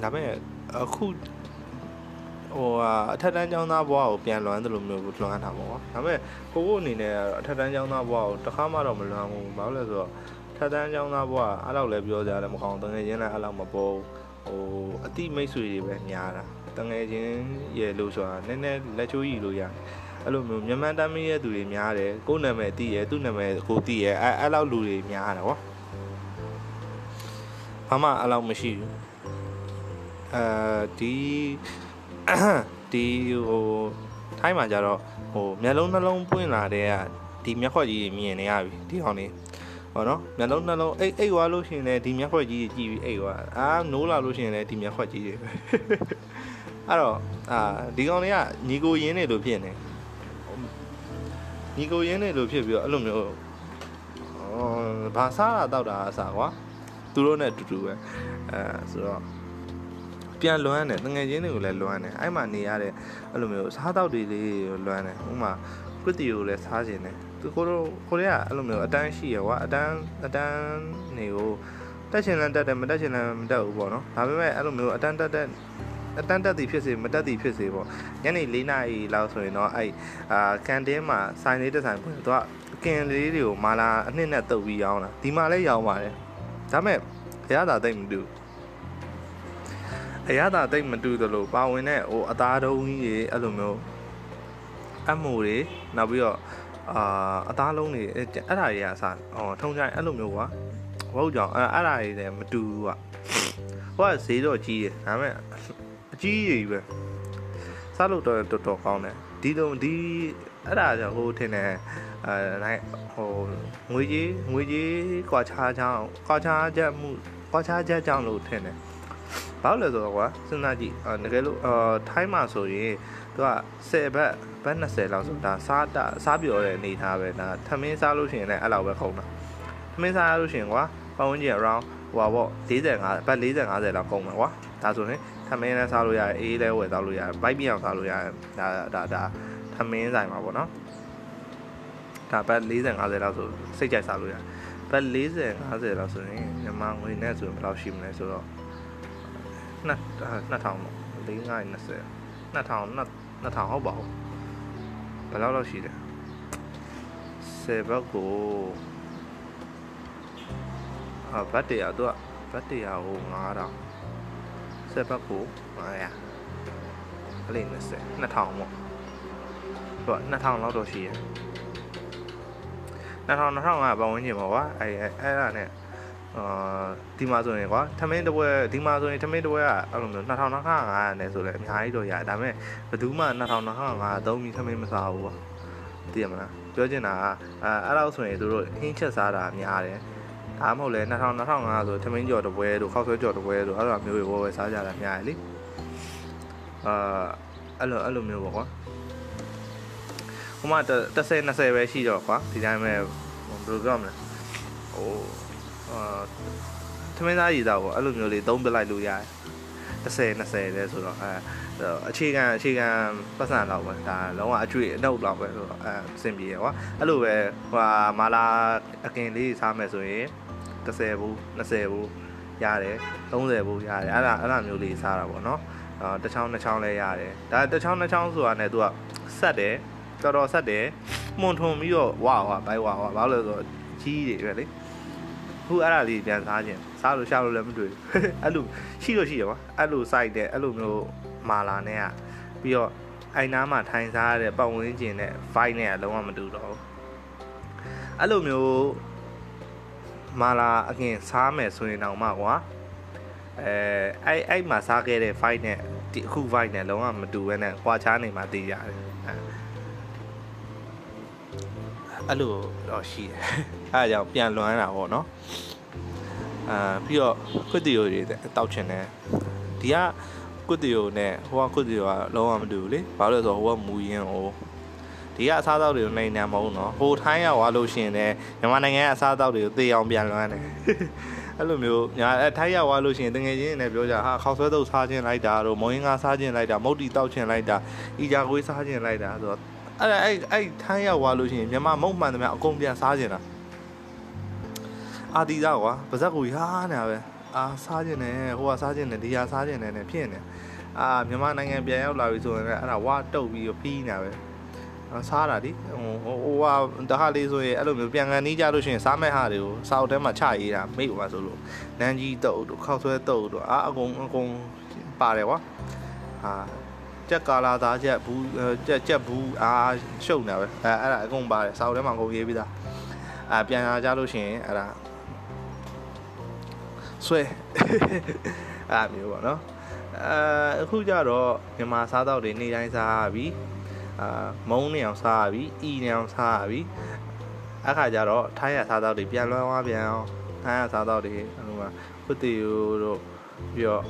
ဒါပေမဲ့အခုဟိုအထက်တန်းကျောင်းသားဘွားကိုပြန်လွမ်းတယ်လို့မျိုးလွမ်းတာပေါ့ကွာဒါပေမဲ့ကိုကိုအနေနဲ့အထက်တန်းကျောင်းသားဘွားကိုတခါမှတော့မလွမ်းဘူးဘာလို့လဲဆိုတော့ထတ်တန်းចောင်းသားဘွားအဲ့လောက်လည်းပြောကြတယ်မကောင်းတငယ်ချင်းလည်းအဲ့လောက်မပေါ်ဟိုအတိမိတ်ဆွေတွေပဲညားတာတငယ်ချင်းရဲ့လို့ဆိုတာနည်းနည်းလက်ချိုးကြီးလို့ရတယ် အဲ့လိုမျိုးမြန်မာတမ်းမရဲ့သူတွေများတယ်ကိုယ်နာမည်သိရဲသူ့နာမည်ကိုသိရဲအဲ့အဲ့လောက်လူတွေများတာကွာဘာမှအဲ့လောက်မရှိဘူးအဲဒီဒီဟိုထိုင်းမှာကြတော့ဟိုမျက်လုံးနှလုံးပွင့်လာတဲ့ကဒီမျက်ခွက်ကြီးမြင်နေရပြီဒီကောင်လေးဟောနော်မျက်လုံးနှလုံးအိတ်အိတ်ွားလို့ရှိရင်လည်းဒီမျက်ခွက်ကြီးကြည့်ပြီးအိတ်ွားအာနိုးလာလို့ရှိရင်လည်းဒီမျက်ခွက်ကြီးတွေပဲအဲ့တော့အာဒီကောင်လေးကညီကိုရင်းနေလို့ဖြစ်နေ ညီကိုရင်းနေလို့ဖြစ်ပြီးတော့အဲ့လိုမျိုးဩဘာစားတာတောက်တာအစားကွာသူတို့နဲ့အတူတူပဲအဲဆိုတော့ပြန်လွမ်းတယ်တငယ်ချင်းတွေကိုလည်းလွမ်းတယ်အဲ့မှာနေရတဲ့အဲ့လိုမျိုးစားတောက်တွေလေးလွမ်းတယ်ဥမာကွတ်တီကိုလည်းစားခြင်းတယ်သူကိုတို့ကိုတွေကအဲ့လိုမျိုးအတန်းရှိရကွာအတန်းအတန်းနေကိုတက်ချင်လည်းတက်တယ်မတက်ချင်လည်းမတက်ဘူးပေါ့နော်ဒါပေမဲ့အဲ့လိုမျိုးအတန်းတက်တဲ့ အတန်းတက်သည်ဖြစ်စေမတက်သည်ဖြစ်စေပေါ့ညနေ၄နာရီလောက်ဆိုရင်တော့အဲ့အာကန်တင်းမှာဆိုင်လေးတစ်ဆိုင်ပွင့်သူကကင်လေးတွေကိုမာလာအနှစ်နဲ့တုပ်ပြီးရောင်းတာဒီမှာလည်းရောင်းပါတယ်ဒါပေမဲ့ရတာတိတ်မတူအရသာတိတ်မတူသလိုပါဝင်တဲ့ဟိုအသားတုံးကြီးတွေအဲ့လိုမျိုးအမိုတွေနောက်ပြီးတော့အာအသားလုံးတွေအဲ့အဲ့ဒါတွေကအစားဟောထုံကြိုင်အဲ့လိုမျိုးကွာဟုတ်ကြောင်အဲ့အဲ့ဒါတွေလည်းမတူဘူးကွာဟိုကဈေးတော့ကြီးတယ်ဒါပေမဲ့ အကြီးကြီးပဲစားလို့တော့တော်တော်ကောင်းတယ်ဒီလိုဒီအဲ့ဒါကြောင့်ဟိုထင်တယ်အဲနိုင်ဟိုငွေကြီးငွေကြီးကွာခြားချောင်းကွာခြားချက်မှုကွာခြားချက်ကြောင့်လို့ထင်တယ်ဘာလို့လဲဆိုတော့ကွာစဉ်းစားကြည့်အဲတကယ်လို့အာထိုင်းမှာဆိုရင်သူက10ဘတ်ဘတ်20လောက်ဆိုဒါစားတစားပြောတဲ့အနေထားပဲဒါထမင်းစားလို့ရှိရင်လည်းအဲ့လောက်ပဲခုံတာထမင်းစားလို့ရှိရင်ကွာပတ်ဝန်းကျင် around ဟိုပါပေါ့45ဘတ်40 50လောက်ကုန်မှာကွာ ဒါဆိုရင်ထမင်းလည်းစားလို့ရတယ်အေးလည်းဝယ်စားလို့ရတယ်ဘိုက်ပြောင်စားလို့ရတယ်ဒါဒါဒါထမင်းဆိုင်မှာပေါ့နော်ဒါဘတ်40 50လောက်ဆိုစိတ်ကြိုက်စားလို့ရတယ်ဘတ်40 50လောက်ဆိုရင်မြန်မာငွေနဲ့ဆိုရင်ဘယ်လောက်ရှိမလဲဆိုတော့2000 2000ပေါ့4920 2000 2000ဟုတ်ပါဘူးဘယ်လောက်လောက်ရှိတယ်10ဘတ်ကိုအာဘတ်တရားသူကဘတ်တရားကို9000 10ဘတ်ကို900အဲ့လေး20 2000ပေါ့သူက2000လောက်တော့ရှိရ2000 2500ပတ်ဝန်းကျင်ပါကွာအဲ့အဲ့ဒါနဲ့အာဒီမှာဆိုရင်ကွာထမင်းတစ်ပွဲဒီမှာဆိုရင်ထမင်းတစ်ပွဲကအဲ့လိုမျိုး2500နဲ့ဆိုလဲအများကြီးတော့ရတယ်ဒါပေမဲ့ဘယ်သူမှ2500သုံးပြီးထမင်းမစားဘူးကွာသိရမလားပြောချင်တာကအဲအဲ့လောက်ဆိုရင်သူတို့ဟင်းချက်စားတာများတယ် ဒါမှမဟုတ်လဲ2000 2500ဆိုထမင်းကြော်တစ်ပွဲတို့ခောက်ဆွဲကြော်တစ်ပွဲတို့အဲ့လိုမျိုးတွေဝယ်ဝယ်စားကြတာများတယ်လေအာအဲ့လိုအဲ့လိုမျိုးပေါ့ကွာဟိုမှာ30 20ပဲရှိတော့ကွာဒီတိုင်းပဲဘယ်လိုပြောမလဲဟိုအာသမင်းသားရည်သားပေါ့အဲ့လိုမျိုးလေးသုံးပလိုက်လို့ရတယ်30 20လဲဆိုတော့အဲအခြေခံအခြေခံပတ်စံတော့ပဲဒါလုံးဝအကျွေးအနှုတ်တော့ပဲဆိုတော့အဲအဆင်ပြေရကွာအဲ့လိုပဲဟိုမာလာအကင်လေးစားမယ်ဆိုရင် 30ဘူး20ဘူးရတယ်30ဘူးရတယ်အဲ့ဒါအဲ့ဒါမျိုးလေးစားတာပေါ့နော်အာတစ်ချောင်းနှစ်ချောင်းလဲရတယ်ဒါတစ်ချောင်းနှစ်ချောင်းဆိုတာနဲ့သူကဆက်တယ်တော်တော်ဆက်တယ်မှုန်ထုံပြီးတော့ဝါဝါဘိုက်ဝါဝါဘာလို့လဲဆိုတော့ကြီးတွေပဲလေခုအဲ့ဒါလေးပြန်စားခြင်းစားလို့ရှာလို့လည်းမတွေ့ဘူးအဲ့လိုရှိလို့ရှိရပါအဲ့လို site တဲ့အဲ့လိုမျိုးမာလာနဲ့ကပြီးတော့အိုင်နာမှာထိုင်စားရတဲ့ပတ်ဝန်းကျင်နဲ့ vibe နဲ့ကလုံးဝမတူတော့ဘူးအဲ့လိုမျိုး မာလာအခင်စားမယ်ဆိုရင်တော့မှကွာအဲအဲ့အဲ့မှာစားခဲ့တဲ့ vibe နဲ့ဒီအခု vibe နဲ့လုံးဝမတူဘဲနဲ့ကွာခြားနေမှသိရတယ်အဲ့လိုတော့ရှိတယ်အဲ့ဒါကြောင့်ပြန်လွမ်းတာပေါ့နော်အာပြီးတော့ကွတ်တီယိုတွေတောက်ချင်တယ်ဒီကကွတ်တီယိုနဲ့ဟိုကကွတ်တီယိုကလုံးဝမတူဘူးလေဘာလို့လဲဆိုတော့ဟိုကမူရင်းဟို ဒီကအစားအသောက်တွေကိုနိုင်နေမဟုတ်နော်ဟိုထိုင်းရောက်သွားလို့ရှိရင်လည်းမြန်မာနိုင်ငံကအစားအသောက်တွေကိုသေအောင်ပြန်လွှမ်းတယ်အဲ့လိုမျိုးညာအဲထိုင်းရောက်သွားလို့ရှိရင်တငယ်ချင်းတွေပြောကြဟာခေါက်ဆွဲတုပ်စားခြင်းလိုက်တာတို့မောင်းရင်းကားစားခြင်းလိုက်တာမုတ်တီတောက်ခြင်းလိုက်တာအီဂျာကွေးစားခြင်းလိုက်တာဆိုတော့အဲ့အဲ့အဲ့ထိုင်းရောက်သွားလို့ရှိရင်မြန်မာမုတ်မှန်တယ်များအကုန်ပြန်စားခြင်းတာအာတီသားကွာပါဇက်ကိုရာနေတာပဲအာစားခြင်းနဲ့ဟိုကစားခြင်းနဲ့ဒီဟာစားခြင်းနဲ့နဲ့ဖြစ်နေအာမြန်မာနိုင်ငံပြန်ရောက်လာပြီဆိုရင်လည်းအဲ့ဒါဝါတုတ်ပြီးပြီးနေတာပဲ စားတာဒီဟိုဟိုဟာတခါလေးဆိုရင်အဲ့လိုမျိုးပြန်ကန်နီးကြလို့ရှိရင်စားမဲ့ဟာတွေကိုစာအုပ်ထဲမှာချရေးတာမိတ်ပါဆိုလို့နန်းကြီးတုတ်တို့ခောက်ဆွဲတုတ်တို့အာအကုန်အကုန်ပါတယ်ကွာဟာကြက်ကာလာသားချက်ဘူးကြက်ကြက်ဘူးအာရှုပ်နေပဲအဲအဲ့ဒါအကုန်ပါတယ်စာအုပ်ထဲမှာအကုန်ရေးပြီးသားအာပြန်လာကြလို့ရှိရင်အဲ့ဒါဆွဲအဲ့မျိုးပေါ့နော်အဲအခုကြတော့မြန်မာစားတော့တွေနေ့တိုင်းစားရပြီ အာမုံနေအောင်စားရပြီအီနေအောင်စားရပြီအခါကျတော့ထိုင်းရစားတော့တွေပြန်လွှမ်းသွားပြန်အောင်ထိုင်းရစားတော့တွေဟိုမှာခွတီယိုတို့ပြီးတော့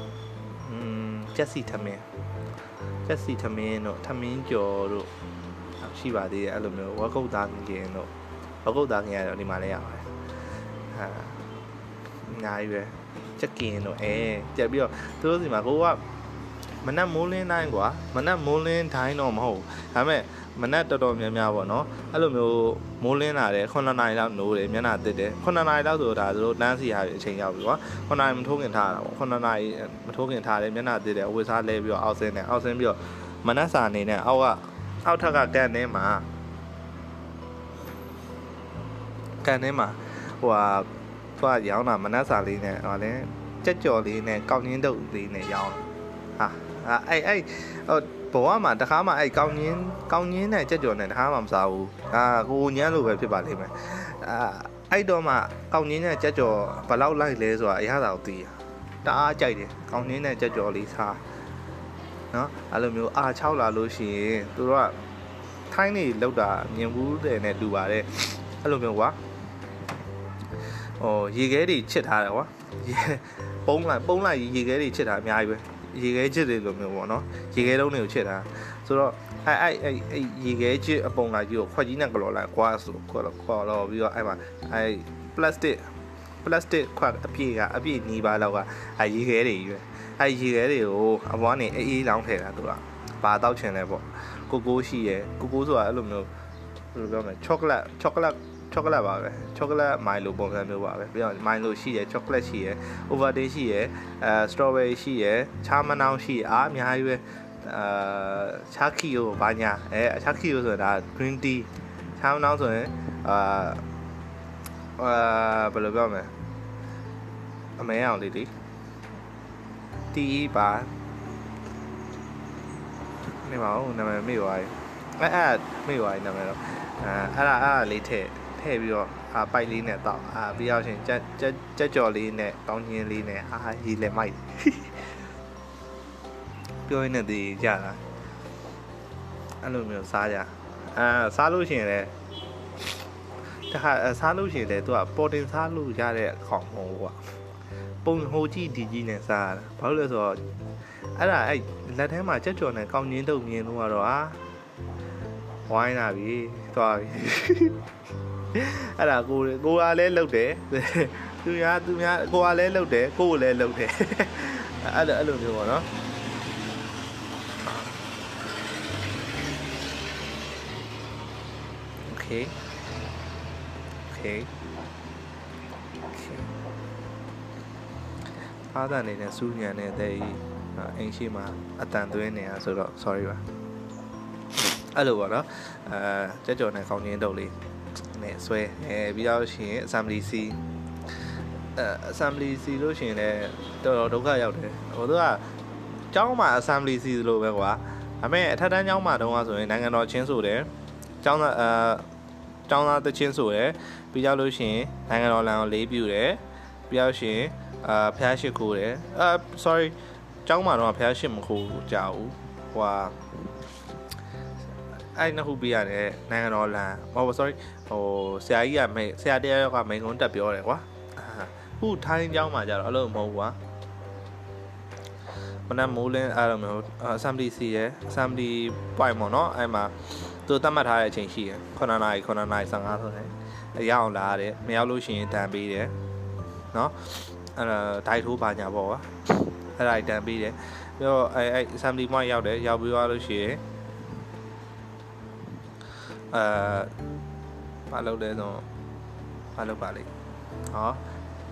อืมချက်စီထမင်းချက်စီထမင်းတို့ထမင်းကြော်တို့ရှိပါသေးတယ်အဲ့လိုမျိုးဝက်ကုတ်သားငင်တို့ဝက်ကုတ်သားငင်ကတော့ဒီမှာလည်းရပါတယ်ဟာအများကြီးပဲချက်ကင်တို့အဲကြက်ပြီးတော့သူတို့စီမှာကိုက မနက်မိုးလင်းတိုင်းကွာမနက်မိုးလင်းတိုင်းတော့မဟုတ်ဒါပေမဲ့မနက်တော်တော်များများပေါ့နော်အဲ့လိုမျိုးမိုးလင်းလာတယ်9နာရီလောက်နိုးတယ်မျက်နှာတက်တယ်9နာရီလောက်ဆိုဒါသူတို့တန်းစီရအချိန်ရောက်ပြီကွာ9နာရီမထိုးခင်ထားတာပေါ့9နာရီမထိုးခင်ထားတယ်မျက်နှာတက်တယ်အဝတ်စားလဲပြီးတော့အောက်ဆင်းတယ်အောက်ဆင်းပြီးတော့မနက်စာအနေနဲ့အောက်ကအောက်ထက်ကကန်ထဲမှာကန်ထဲမှာဟိုဟာသူကရောင်းတာမနက်စာလေးနဲ့ဟောလဲကြက်ကြော်လေးနဲ့ကောက်ညင်းတုပ်လေးနဲ့ရောင်းဟာ အဲ့အဲ့ဟိုဘဝမှာတခါမှအဲ့ကောင်းညင်းကောင်းညင်းနဲ့ကြက်ကြော်နဲ့တခါမှမစားဘူးအာကိုညမ်းလိုပဲဖြစ်ပါလိမ့်မယ်အာအဲ့တော့မှကောင်းညင်းနဲ့ကြက်ကြော်ဘယ်လောက်လိုက်လဲဆိုတာအရသာကိုသိရတအားကြိုက်တယ်ကောင်းညင်းနဲ့ကြက်ကြော်လေးစားနော်အဲ့လိုမျိုးအာ6လာလို့ရှိရင်သူတို့ကထိုင်းနေလောက်တာမြင်ဘူးတဲ့နဲ့တူပါတယ်အဲ့လိုမျိုးကွာဟိုရေခဲတွေချစ်ထားတယ်ကွာပုံးလိုက်ပုံးလိုက်ရေခဲတွေချစ်တာအများကြီးပဲ ရေခဲချစ်တွေလိုမျိုးပေါ့နော်ရေခဲလုံးတွေကိုချစ်တာဆိုတော့အဲ့အဲ့အဲ့အဲ့ရေခဲချစ်အပုံလိုက်ကြီးကိုခွက်ကြီးနဲ့ကလော်လိုက်ကွာဆိုခွက်ခေါ်တော့ပြီးတော့အဲ့မှာအဲ့ plastic plastic ခွက်အပြည့်ကအပြည့်နီးပါးလောက်ကအဲ့ရေခဲတွေကြီးပဲအဲ့ရေခဲတွေကိုအပွားနေအေးအေးလောင်းထည့်တာသူကဘာတောက်ချင်လဲပေါ့ကိုကိုရှိရယ်ကိုကိုဆိုတာအဲ့လိုမျိုးဘယ်လိုပြောမလဲ chocolate chocolate ချောကလက်ပါပဲချောကလက်မိုင်လိုပုံစံမျိုးပါပဲပြီးတော့မိုင်လိုရှိရယ်ချောကလက်ရှိရယ် overdate ရှိရယ်အဲစတော်ဘယ်ရီရှိရယ်ချာမနောင်ရှိအားအများကြီးပဲအာချာခီယိုဘာညာအဲချာခီယိုဆိုတာ green tea ချာမနောင်ဆိုရင်အာအာဘယ်လိုပြောမလဲအမဲအောင်လေးဒီတီးပါနေပါဦးနာမည်မေ့သွားပြီအဲအဲ့မေ့သွားပြီနာမည်တော့အဲအဲ့ဒါအဲ့ဒါလေးထည့် ထည့်ပြီးတော့အာပိုက်လေးနဲ့တောက်အာပြီးတော့ရှင်ကြက်ကြက်ကြက်ကြော်လေးနဲ့ကောင်းချင်းလေးနဲ့အာရီလည်းမိုက်ပြောရင်းနဲ့တည်ကြတာအဲ့လိုမျိုးစားကြအာစားလို့ရှိရင်လည်းတခါစားလို့ရှိရင်လည်းသူကပေါ်တင်စားလို့ရတဲ့ခေါင်မဟုတ်ကွာပုံဟိုကြည့်ဒီကြီးနဲ့စားရတာဘာလို့လဲဆိုတော့အဲ့ဒါအဲ့လက်ထဲမှာကြက်ကြော်နဲ့ကောင်းချင်းတုပ်မြင်လို့ကတော့အာဝိုင်းလာပြီသွားပြီ အဲ့ဒါကိုကိုကလည်းလှုပ်တယ်သူများသူများကိုကလည်းလှုပ်တယ်ကိုကိုလည်းလှုပ်တယ်အဲ့လိုအဲ့လိုမျိုးပေါ့နော်โอเคโอเคโอเคအားသာနေတဲ့စူးညံနေတဲ့အိမ်ရှိမှာအတန်သွင်းနေတာဆိုတော့ sorry ပါအဲ့လိုပေါ့နော်အဲကြက်ကြော်နဲ့ကောင်းချင်းတုပ်လေး နဲ့ဆွဲအဲပြီးတော့ရှင် assembly C အဲ assembly C လို့ရှင်လည်းတော်တော်ဒုက္ခရောက်တယ်ဟိုသူကကျောင်းမှာ assembly C လို့ပဲကွာဒါပေမဲ့အထက်တန်းကျောင်းမှာတုန်းကဆိုရင်နိုင်ငံတော်ချင်းဆိုတယ်ကျောင်းသားအဲကျောင်းသားတချင်းဆိုတယ်ပြီးကြလို့ရှင်နိုင်ငံတော်လန်ကိုလေးပြူတယ်ပြီးတော့ရှင်အာဖျားရှိခိုးတယ်အာ sorry ကျောင်းမှာတော့ဖျားရှိမခိုးကြဘူးဟို အဲ့နှစ်ခုပြရတယ်နိုင်ငံတော်လန်ဟို sorry ဟိုဆရာကြီးကမိဆရာတရားရောက်ကမိန်ကုန်းတက်ပြောတယ်ကွာခုထိုင်းကျောင်းမှာကြတော့အဲ့လိုမဟုတ်ဘူးကွာမနက်မိုးလင်းအဲ့လိုမျိုး assembly စီရယ် assembly point ပေါ့နော်အဲ့မှာသူသတ်မှတ်ထားတဲ့အချိန်ရှိရယ်9နာရီ9နာရီ15ဆိုရင်အရောက်လာတယ်မရောက်လို့ရှိရင်တန်ပေးတယ်နော်အဲ့ဒါဒိုက်ထိုးပါညာပေါ့ကွာအဲ့ဒါတန်ပေးတယ်ပြီးတော့အဲ့အဲ့ assembly point ရောက်တယ်ရောက်ပြီးသွားလို့ရှိရင် အာမလုပ်လဲဆိုမလုပ်ပါလိမ့်ဟော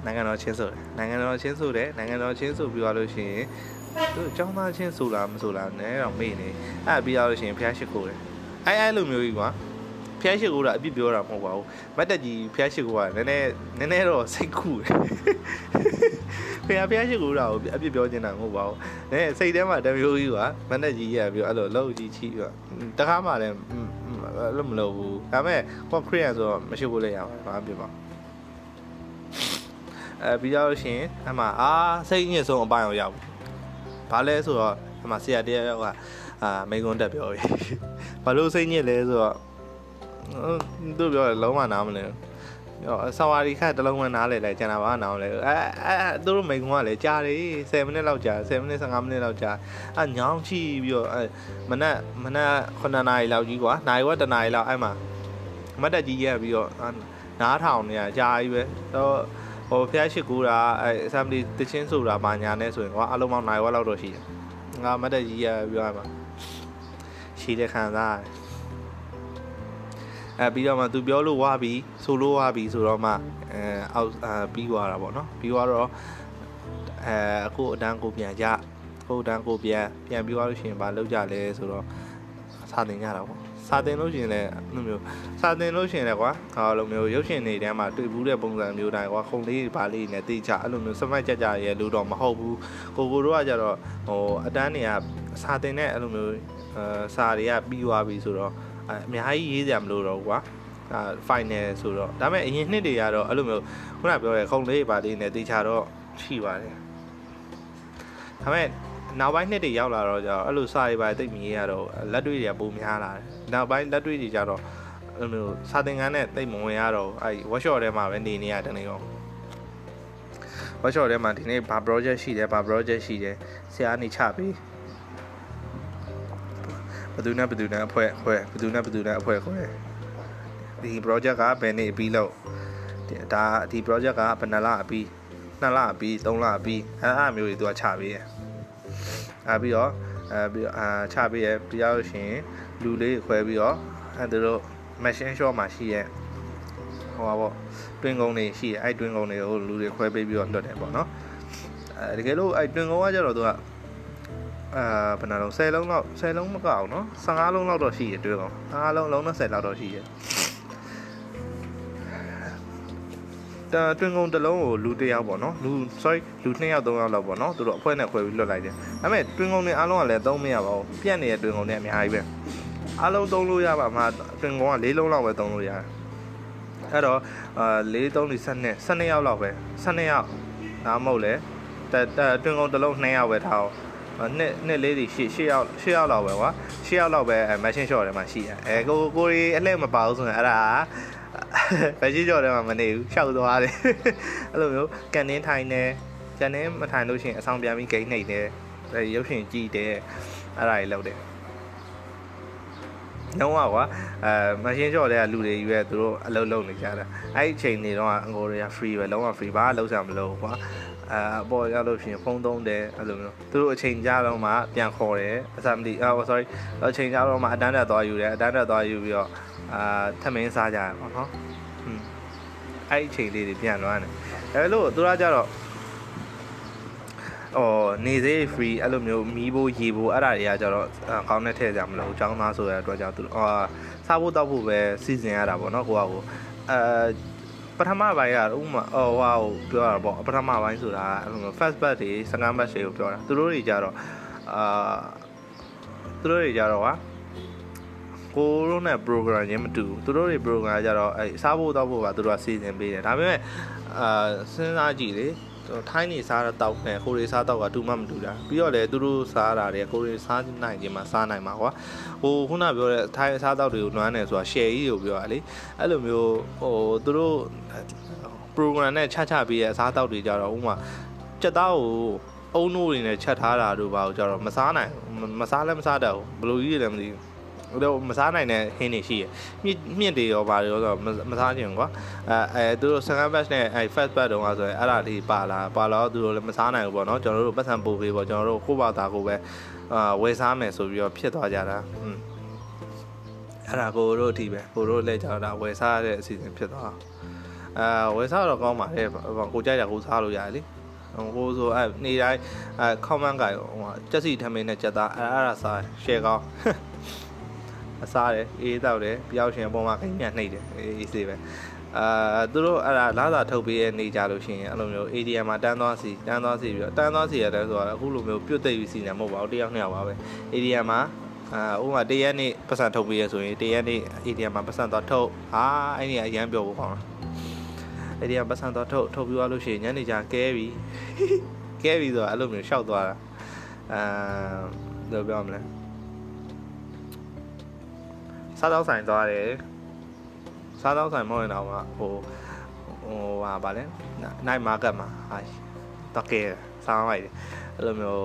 နိုင်ငံတော်ချင်းဆိုတယ်နိုင်ငံတော်ချင်းဆိုတယ်နိုင်ငံတော်ချင်းဆိုပြီးသွားလို့ရှိရင်သူအကြောင်းသားချင်းဆိုလားမဆိုလားနဲတော့မေ့နေအဲ့ပြီးသွားလို့ရှိရင်ဖျားရှိခိုးတယ်အဲအဲလိုမျိုးကြီးကွာဖျားရှိကိုတာအပြစ်ပြောတာမဟုတ်ပါဘူးမတ်တက်ကြီးဖျားရှိကိုကနည်းနည်းနည်းနည်းတော့စိတ်ကူတယ်ဖျားဖျားရှိကိုတာကိုအပြစ်ပြောနေတာမဟုတ်ပါဘူးနည်းစိတ်ထဲမှာတမျိုးကြီးကမတ်တက်ကြီးရပြီးအဲ့လိုလောက်ကြီးချီပြီးတခါမှလည်း အဲ့လိုမလုပ်ဘူးဒါပေမဲ့ကော့ခရီးယန်ဆိုတော့မရှိဘူးလေရပါဘာဖြစ်ပါအဲပြီးတော့ရှင်အမှအာစိတ်ညစ်ဆုံးအပိုင်းအောင်ရောက်ဘာလဲဆိုတော့အမှဆရာတယောက်ကအာမိန်ကွန်းတက်ပြောပြီဘာလို့စိတ်ညစ်လဲဆိုတော့သူပြောတယ်လုံးဝနားမလဲရော ဆဝါရီခတ်တလုံးမနားလေလဲကျန်တာပါနားမလဲအဲအဲသူတို့မိန်ကွန်းကလည်းကြားတယ်10မိနစ်လောက်ကြာ10မိနစ်15မိနစ်လောက်ကြာအဲညောင်းချီပြီးတော့အဲမနက်မနက်9နာရီလောက်ကြီးကွာနာရီဝက်တနာရီလောက်အဲ့မှာမတ်တက်ကြီးရက်ပြီးတော့နားထောင်နေရကြာကြီးပဲတော့ဟိုဖျားရှိကူတာအဲ assembly တချင်းဆိုတာပါညာနဲ့ဆိုရင်ကွာအလုံးမောင်းနိုင်ဝက်လောက်တော့ရှိတယ်ငါမတ်တက်ကြီးရက်ပြီးတော့မှာရှိတဲ့ခံစားရတယ် အဲပြီးတော့မှသူပြောလို့ဝါပြီဆိုလို့ဝါပြီဆိုတော့မှအဲအောက်အာပြီးသွားတာပေါ့နော်ပြီးသွားတော့အဲအခုအတန်းကိုပြန်ကြအခုအတန်းကိုပြန်ပြန်ပြီးသွားလို့ရှိရင်မလုပ်ကြလဲဆိုတော့စာသင်ကြတာပေါ့စာသင်လို့ရှိရင်လည်းအဲ့လိုမျိုးစာသင်လို့ရှိရင်လည်းကွာဟောလိုမျိုးရုပ်ရှင်တွေထဲမှာတွေ့ဘူးတဲ့ပုံစံမျိုးတိုင်းကွာခုံလေးပါလေးနဲ့တေးချအဲ့လိုမျိုးစမိုက်ကြကြရဲလို့တော့မဟုတ်ဘူးကိုကိုတို့ကကြတော့ဟိုအတန်းတွေကစာသင်တဲ့အဲ့လိုမျိုးအဲစာတွေကပြီးသွားပြီဆိုတော့ အများကြီးရေးစရာမလိုတော့ဘူးကွာအာ final ဆိုတော့ဒါပေမဲ့အရင်နှစ်တွေကတော့အဲ့လိုမျိုးခုနပြောရဲခုံလေးပါလေးနဲ့တေချာတော့ရှိပါတယ်ဒါပေမဲ့နောက်ပိုင်းနှစ်တွေရောက်လာတော့ကျတော့အဲ့လိုစာရေးပါတိတ်မြည်ရတော့လက်တွေ့တွေကပုံများလာတယ်နောက်ပိုင်းလက်တွေ့တွေကျတော့အဲ့လိုမျိုးစာသင်ခန်းနဲ့တိတ်မဝင်ရတော့အဲ့ workshop ထဲမှာပဲနေနေရတယ်နေရော workshop ထဲမှာဒီနေ့ဘာ project ရှိတယ်ဘာ project ရှိတယ်ဆရာနေချပေး ဘယ်သူနဲ့ဘယ်သူနဲ့အဖွဲ့အဖွဲ့ဘယ်သူနဲ့ဘယ်သူနဲ့အဖွဲ့ခွဲဒီ project ကဘယ်နေ့ပြီးလို့ဒါဒီ project ကဘယ်နှလအပြီး2လအပြီး3လအပြီးအဲ့အမျိုးတွေသူကချပေးရအဲပြီးတော့အဲပြီးအာချပေးရပြီးတော့ရှင်လူလေးခွဲပြီးတော့အဲသူတို့ machine shop မှာရှိရဲ့ဟိုပါပေါ့တွင်ကုန်းတွေရှိရဲ့အဲ့တွင်ကုန်းတွေကိုလူတွေခွဲပေးပြီးတော့လွတ်တယ်ပေါ့နော်အဲတကယ်လို့အဲ့တွင်ကုန်းကကြတော့သူက အာဘယ်နှလုံး10လုံးလောက်10လုံးမကအောင်နော်15လုံးလောက်တော့ရှိရတွဲကောင်15လုံးလုံး20လောက်တော့ရှိရတာတွင်ကုန်တစ်လုံးကိုလူတစ်ယောက်ပေါ့နော်လူ sorry လူ2ယောက်3ယောက်လောက်ပေါ့နော်သူတို့အဖွဲနဲ့ခွဲပြီးလွတ်လိုက်တယ်ဒါပေမဲ့တွင်ကုန်တွေအားလုံးကလည်းသုံးမရပါဘူးပြက်နေတဲ့တွင်ကုန်တွေအများကြီးပဲအားလုံးသုံးလို့ရပါမှာတွင်ကုန်က၄လုံးလောက်ပဲသုံးလို့ရတယ်အဲ့တော့အာ၄3 4 12 12ယောက်လောက်ပဲ12ယောက်ဒါမှမဟုတ်လေတွင်ကုန်တစ်လုံး2ယောက်ပဲထားအောင် နှစ်နှစ်လေးတွေရှေ့ရှေ့ရောက်ရှေ့ရောက်လောက်ပဲကွာရှေ့ရောက်လောက်ပဲအဲ machine shop ထဲမှာရှိတယ်အဲကိုကိုရီအလှည့်မပါဘူးဆိုရင်အဲ့ဒါ machine shop ထဲမှာမနေဘူးရှောက်သွားတယ်အဲ့လိုမျိုးကန်တင်းထိုင်နေကန်တင်းမထိုင်လို့ရှိရင်အဆောင်ပြန်ပြီးဂိမ်းနှိပ်တယ်အဲရုပ်ရှင်ကြည့်တယ်အဲ့ဒါကြီးလုပ်တယ်လုံးဝကွာအဲမရှင်းကြော့တဲ့လူတွေကြီးပဲသူတို့အလုပ်လုပ်နေကြတာအဲ့ဒီအချိန်တွေတော့အငိုတွေက free ပဲလုံးဝ free ဘာလုပ်စရာမလိုကွာ အဲအပေါ်ရောက်လို့ရှိရင်ဖုန်းသုံးတယ်အဲ့လိုမျိုးသူတို့အချိန်ကြာတော့မှပြန်ခေါ်တယ်အစမတိအော် sorry အချိန်ကြာတော့မှအတန်းတက်သွားယူတယ်အတန်းတက်သွားယူပြီးတော့အာထမင်းစားကြရပါတော့ဟွန်းအဲ့အချိန်လေးတွေပြန်လွှမ်းတယ်အဲလိုသူကကြတော့အော်နေစေး free အဲ့လိုမျိုးမီးဖို့ရေဖို့အဲ့ဒါတွေကကြတော့ကောင်းတဲ့ထည့်ကြမလို့အကြောင်းသားဆိုရတဲ့အတွက်ကြောင့်သူအာစားဖို့တောက်ဖို့ပဲစီစဉ်ရတာပေါ့နော်ကိုကကိုအဲ ပထမပိုင်းကဥမာဟိုဟာကိုပြောတာပေါ့ပထမပိုင်းဆိုတာအဲ့လို first batch တွေ second batch တွေကိုပြောတာသူတို့တွေကြတော့အာသူတို့တွေကြတော့ဟာကိုတို့နဲ့ program ချင်းမတူဘူးသူတို့တွေ program ကြတော့အဲစားဖို့တောက်ဖို့ကသူတို့ကစီစဉ်ပေးတယ်ဒါပေမဲ့အာစဉ်းစားကြည့်လေ ထိုင်းနေစားတော့တောက်နေကိုရီစားတော့ကတူမှမတူတာပြီးတော့လေသူတို့စားတာတွေကိုရီစားနိုင်ခြင်းမှာစားနိုင်မှာကွာဟိုခုနပြောတဲ့ထိုင်းစားတော့တွေကိုနွမ်းနေဆိုတာ share ကြီးကိုပြောတာလေအဲ့လိုမျိုးဟိုသူတို့ program နဲ့ချချပေးရဲ့အစားတောက်တွေကြတော့ဥမာစက်သားကိုအုံနိုးတွေနဲ့ချက်ထားတာတို့ဘာလို့ကြတော့မစားနိုင်မစားလည်းမစားတတ်ဘူးဘယ်လိုကြီးလဲမသိဘူး တော့မစားနိုင်တဲ့ဟင်းတွေရှိရမြင့်မြင့်တွေရောပါရောဆိုမစားချင်ကွာအဲအဲသူတို့ second batch နဲ့အဲ first batch တုန်းကဆိုရင်အဲ့ဒါလေးပါလာပါလာသူတို့လည်းမစားနိုင်ဘူးပေါ့နော်ကျွန်တော်တို့ပတ်စံပို့ပေးပေါ့ကျွန်တော်တို့ကိုယ့်ဘာသာကိုပဲအာဝယ်စားမယ်ဆိုပြီးတော့ဖြစ်သွားကြတာอืมအဲ့ဒါကိုတို့အထိပဲကိုတို့လည်းကြောက်တာဝယ်စားရတဲ့အစီအစဉ်ဖြစ်သွားအာဝယ်စားတော့ကောင်းပါလေကိုကြိုက်တာကိုစားလို့ရတယ်လေဟိုဆိုအဲနေတိုင်းအဲ comment ကဟိုကြက်စီထမင်းနဲ့ကြက်သားအဲအဲ့ဒါစား share ကောင်း အစားတယ်အေးတောက်တယ်ပြောက်ရှင်အပေါ်မှာခိညာနှိပ်တယ်အေးစေးပဲအာသူတို့အဲ့ဒါလာသာထုတ်ပေးရနေကြလို့ရှိရင်အဲ့လိုမျိုး ADM မှာတန်းသွားစီတန်းသွားစီပြီးတော့တန်းသွားစီရတယ်ဆိုတော့အခုလိုမျိုးပြုတ်သိပ်ယူစီနေမဟုတ်ပါဘူးတယောက်နှစ်ယောက်ပါပဲ ADM မှာအာဥပမာတရက်နေ့ပတ်စံထုတ်ပေးရဆိုရင်တရက်နေ့ ADM မှာပတ်စံသွားထုတ်ဟာအဲ့ဒီအရန်ပြောဖို့ကောင်းလား ADM ပတ်စံသွားထုတ်ထုတ်ပြီးသွားလို့ရှိရင်ညနေကျကဲပြီကဲပြီဆိုတော့အဲ့လိုမျိုးရှောက်သွားတာအာဘယ်လိုပြောမလဲ စားတော့ဆိုင်သွားတယ်စားတော့ဆိုင်မဟုတ်ရင်တော့ဟိုဟိုဟာဗာလဲ night market မှာဟာတော့ကဲစားလိုက်တယ်အဲ့လိုမျိုး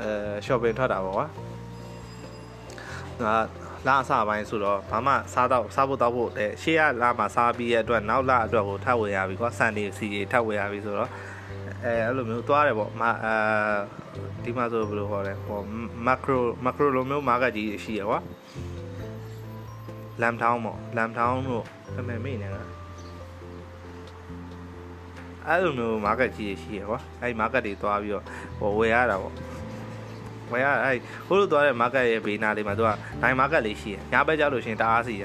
အဲ shopping ထွက်တာပေါ့ကွာငါလာအစားပိုင်းဆိုတော့ဘာမှစားတော့စားဖို့တောက်ဖို့တဲ့ရှေ့ကလာမှာစားပြီးရအတွက်နောက်လာအတွက်ကိုထပ်ဝယ်ရပြီကွာစန်ဒီစီထပ်ဝယ်ရပြီဆိုတော့ အဲအဲ့လိုမျိုးသွားတယ်ပေါ့မအဲဒီမှာဆိုဘယ်လိုခေါ်လဲဟိုမက်ခရိုမက်ခရိုလိုမျိုးမာကတ်ကြီးရှိရကွာလမ်ထောင်းပေါ့လမ်ထောင်းတို့အမေမေ့နေတာအဲ့လိုမျိုးမာကတ်ကြီးရှိရကွာအဲ့မာကတ်တွေသွားပြီးတော့ဟိုဝယ်ရတာပေါ့ဝယ်ရအဲ့ဟိုလိုသွားတဲ့မာကတ်ရဲ့ဘေးနားလေးမှာသူကနိုင်မာကတ်လေးရှိရညာဘက်ကျလို့ရှင်တအားစီရ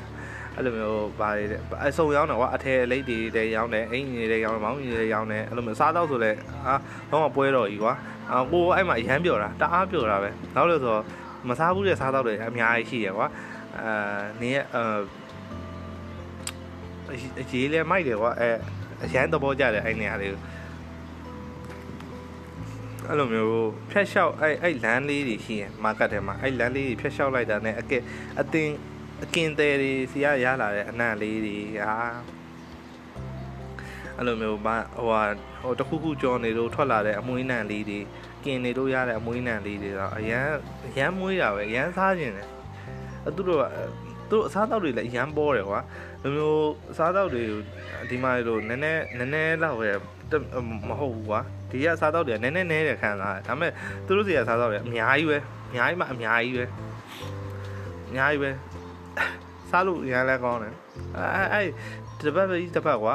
အဲ့လိုမျိုးဗာလေအစုံရောင်းတော့ကွာအထည်အလိတ်တွေတဲရောင်းတယ်အိမ်ကြီးတွေရောင်းတယ်မောင်းကြီးတွေရောင်းတယ်အဲ့လိုမျိုးစားတော့ဆိုလဲအာတော့ပွဲတော်ကြီးကွာအာကိုအဲ့မှာအရမ်းပြောတာတအားပြောတာပဲနောက်လို့ဆိုမစားဘူးတဲ့စားတော့တွေအများကြီးရှိရကွာအာနေအာအရေးလဲမိုက်တယ်ကွာအဲအရန်သဘောကျတယ်အဲ့နေရာလေးကိုအဲ့လိုမျိုးဖြတ်လျှောက်အဲ့အဲ့လမ်းလေးတွေရှိရင်မာကတ်ထဲမှာအဲ့လမ်းလေးတွေဖြတ်လျှောက်လိုက်တာ ਨੇ အကဲအတင်း အကင်သေးတွေစီရရလာတဲ့အနံ့လေးတွေဟာအဲ့လိုမျိုးဘာဟိုဟာဟိုတခုခုကြောနေလို့ထွက်လာတဲ့အမွှေးနံလေးတွေကင်နေလို့ရတဲ့အမွှေးနံလေးတွေတော့အရန်အရန်မွှေးတာပဲအရန်စားခြင်းတယ်အသူတို့ကသူတို့အစားတောက်တွေလည်းအရန်ပေါ်တယ်ကွာလိုမျိုးအစားတောက်တွေဒီမှာလို့နည်းနည်းနည်းနည်းလောက်ပဲမဟုတ်ဘူးကွာဒီကစားတောက်တွေကနည်းနည်းနည်းတယ်ခံစားတယ်ဒါပေမဲ့သူတို့စီကစားတောက်တွေအများကြီးပဲအများကြီးမှအများကြီးပဲအများကြီးပဲ စားလို့ရမ်းလဲကောင်းတယ်အဲအဲတပတ်ပဲတပတ်ကွာ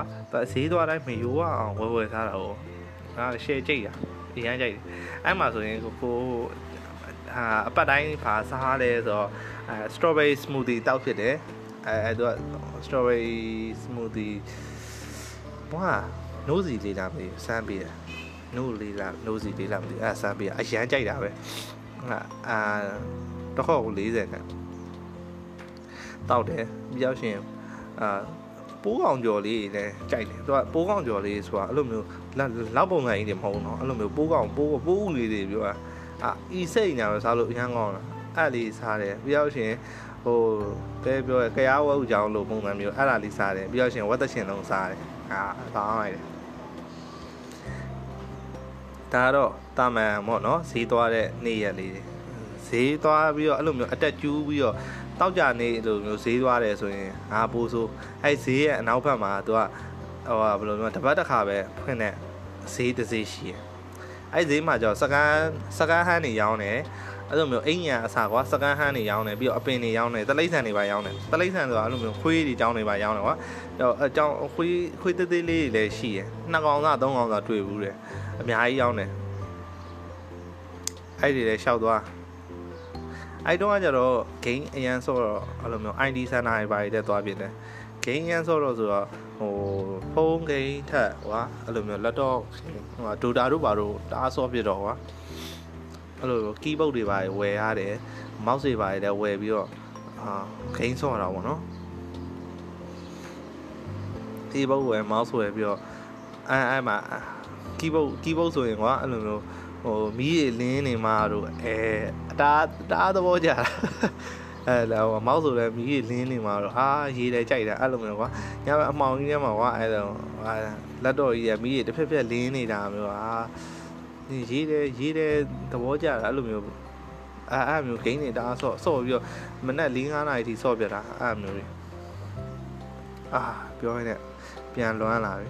ဈေးသွားတိုင်းမယိုးအောင်ဝယ်ဝယ်စားတာဟိုငါရှယ်ကြိတ်ရအရန်ကြိတ်အဲ့မှာဆိုရင်ကိုကိုဟာအပတ်တိုင်းဖာစားလဲဆိုတော့အဲ strawberry smoothie တောက်ဖြစ်တယ်အဲအဲ့တော့ strawberry smoothie ဘာနိုးစီလေးလာမေးစမ်းပေးတယ်နိုးလေးလာနိုးစီလေးလာမသိအဲစမ်းပေးအရန်ကြိုက်တာပဲဟာအာတော့ခေါက်40နဲ့ တောက်တယ်ပြီးတော့ရှင်အာပိုးကောင်ကျော်လေးလည်းကြိုက်တယ်သူကပိုးကောင်ကျော်လေးဆိုတာအဲ့လိုမျိုးလောက်ပုံစံကြီးတွေမဟုတ်ဘူးเนาะအဲ့လိုမျိုးပိုးကောင်ပိုးပိုးဦးလေးတွေပြောတာအာဤစိတ်ညာပဲစားလို့အရန်ကောင်းတာအဲ့လေးစားတယ်ပြီးတော့ရှင်ဟိုပဲပြောရကြရားဝုတ်ကြောင်လို့ပုံစံမျိုးအဲ့ဒါလေးစားတယ်ပြီးတော့ရှင်ဝတ်သက်ရှင်လုံးစားတယ်အာကောင်းလိုက်တယ်ဒါတော့တာမန်ပေါ့နော်ဈေးသွားတဲ့နေ့ရက်လေးဈေးသွားပြီးတော့အဲ့လိုမျိုးအတက်ကျူးပြီးတော့ တောက်ကြနေလိုမျိုးဈေးသွားတယ်ဆိုရင်ငါပိုးဆိုအဲ့ဈေးရဲ့အနောက်ဘက်မှာသူကဟိုဘယ်လိုမျိုးတပတ်တစ်ခါပဲဖွင့်တဲ့ဈေးတစ်ဈေးရှိတယ်အဲ့ဈေးမှာကျတော့စကန်စကန်ဟန်းနေရောင်းတယ်အဲ့လိုမျိုးအိမ်ညာအစာကွာစကန်ဟန်းနေရောင်းတယ်ပြီးတော့အပင်တွေရောင်းတယ်တလိမ့်ဆန်တွေပါရောင်းတယ်တလိမ့်ဆန်ဆိုတာအဲ့လိုမျိုးခွေးတွေကြောင်းတွေပါရောင်းတယ်ကွာတော့အကြောင်းခွေးခွေးသေးသေးလေးတွေလည်းရှိတယ်နှစ်ကောင်သားသုံးကောင်သားတွေ့ဘူးတယ်အများကြီးရောင်းတယ်အဲ့ဒီလည်းရှောက်သွား အဲ့တော့ကကြတော့ game အရန်ဆော့တော့အဲ့လိုမျိုး ID center တွေပါရတဲ့သွားပြတယ် game ရန်ဆော့တော့ဆိုတော့ဟိုဖုန်း game ထက်ဟွာအဲ့လိုမျိုး laptop ဟို Dota တို့ပါတို့တအားဆော့ပြတော့ဟွာအဲ့လို keyboard တွေပါဝယ်ရတယ် mouse တွေပါလည်းဝယ်ပြီးတော့အာ game ဆော့တာပေါ့နော် keyboard ဝယ် mouse ဝယ်ပြီးတော့အဲအဲမှာ keyboard keyboard ဆိုရင်ကွာအဲ့လိုမျိုး ဟိုမီးရလင်းနေမှာတို့အဲအတားတားသဘောကြတာအဲလောမောက်ဆိုလည်းမီးရလင်းနေမှာတော့ဟာရေးတယ်ကြိုက်တာအဲ့လိုမျိုးကွာညအမောင်ကြီးထဲမှာကွာအဲ့တော့ဟာလက်တော်ကြီးကမီးရတစ်ဖက်ဖက်လင်းနေတာမျိုးဟာရေးတယ်ရေးတယ်သဘောကြတာအဲ့လိုမျိုးအဲအဲ့မျိုးဂိမ်းတွေတအားဆော့ဆော့ပြီးတော့မနက်၄၅နာရီထိဆော့ပြတာအဲ့မျိုးတွေအာပြောရင်းနဲ့ပြန်လွမ်းလာပြီ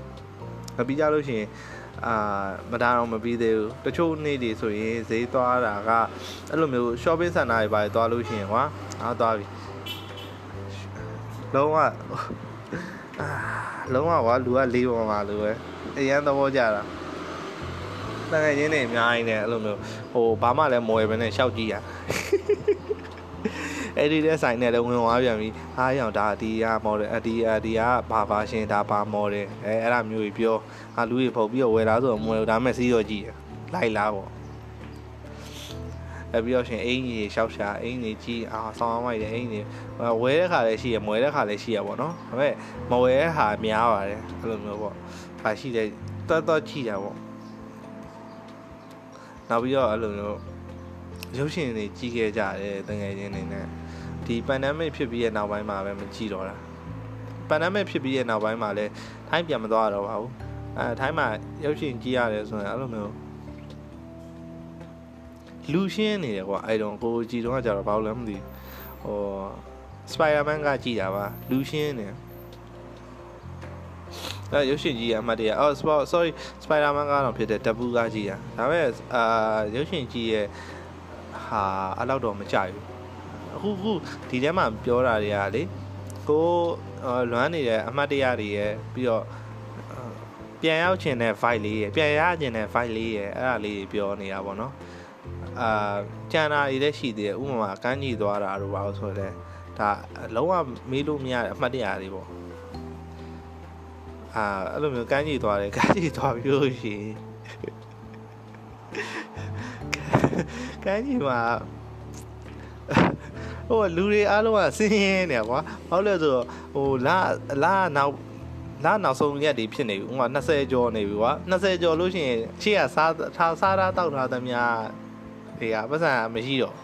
မပြီးကြလို့ရှိရင် အာမတားတော့မပြီးသေးဘူးတချို့နေ့တွေဆိုရင်ဈေးသွားတာကအဲ့လိုမျိုး shopping center တွေပါသွားလို့ရှိရင်ကွာအားသွားပြီလုံးဝအာလုံးဝကွာလူကလေးပေါ်မှာလူပဲအရန်သဘောကျတာတကယ်ချင်းနေအများကြီးနေအဲ့လိုမျိုးဟိုဘာမှလည်းမဝယ်ဘဲနဲ့ရှောက်ကြည့်ရ အဲ့ဒီတဲ့ဆိုင်နဲ့လည်းဝင်သွားပြန်ပြီအားရောင်ဒါဒီက model အဒီအဒီကဘာဘာရှင်ဒါဘာ model အဲအဲ့ဒါမျိုးကြီးပြောအာလူကြီးဖုတ်ပြီးတော့ဝယ်လာဆိုတော့မဝယ်ဒါမဲ့စီးတော့ကြည့်လိုက်လားပေါ့အဲ့ပြီးတော့ရှင်အင်ကြီးရှောက်ရှာအင်ကြီးကြီးအာဆောင်းမိုက်တယ်အင်ကြီးဝယ်တဲ့ခါလည်းရှိရမဝယ်တဲ့ခါလည်းရှိရပေါ့နော်ဒါပေမဲ့မဝယ်တဲ့ခါများပါတယ်အဲ့လိုမျိုးပေါ့ဘာရှိတယ်တော်တော်ကြည့်တာပေါ့နောက်ပြီးတော့အဲ့လိုမျိုးရုပ်ရှင်တွေကြီးခဲ့ကြတယ်တကယ်ချင်းနေနဲ့ ဒီ pandemic ဖြစ်ပြီးရဲ့နောက်ပိုင်းမှာပဲမကြည့်တော့တာ pandemic ဖြစ်ပြီးရဲ့နောက်ပိုင်းမှာလည်းထိုင်းပြန်မသွားတော့ပါဘူးအဲထိုင်းမှာရုပ်ရှင်ကြည့်ရတယ်ဆိုရင်အဲ့လိုမျိုးလူရှင်းနေတယ်ကွာအဲ့တော့ကိုကြည်တော့ကကြတော့ဘာလို့လဲမသိဟို Spider-Man ကကြည်တာပါလူရှင်းနေအဲရုပ်ရှင်ကြီးအမှတ်တရအော် sorry Spider-Man ကတော့ဖြစ်တဲ့တပူကကြည်တာဒါပေမဲ့အာရုပ်ရှင်ကြီးရဲ့ဟာအဲ့လောက်တော့မကြဘူး အခုခုဒီထဲမှာပြောတာတွေကလေကိုလွမ်းနေတဲ့အမှတ်တရတွေရဲ့ပြီးတော့ပြန်ရောက်ချင်တဲ့ file လေးရဲ့ပြန်ရချင်တဲ့ file လေးရဲ့အဲ့ဒါလေးပြောနေတာပေါ့နော်အာကျန်တာတွေလည်းရှိသေးတယ်ဥပမာကန်းကြီးသွားတာတို့ပါလို့ဆိုတော့ဒါလုံးဝမေးလို့မရတဲ့အမှတ်တရတွေပေါ့အာအဲ့လိုမျိုးကန်းကြီးသွားတယ်ကန်းကြီးသွားပြီးလို့ရှိရင်ကန်းကြီးမှာ ဟိုလူတွေအားလုံးကစင်းရဲနေကွာဘာလို့လဲဆိုတော့ဟိုလာလာနောက်လာနောက်ဆုံးရက်တွေဖြစ်နေပြီဥမာ20ကျော်နေပြီကွာ20ကျော်လို့ရှိရင်ရှေ့ကစားထားစားထားတောက်ထားသမျှတွေကပတ်စံမရှိတော့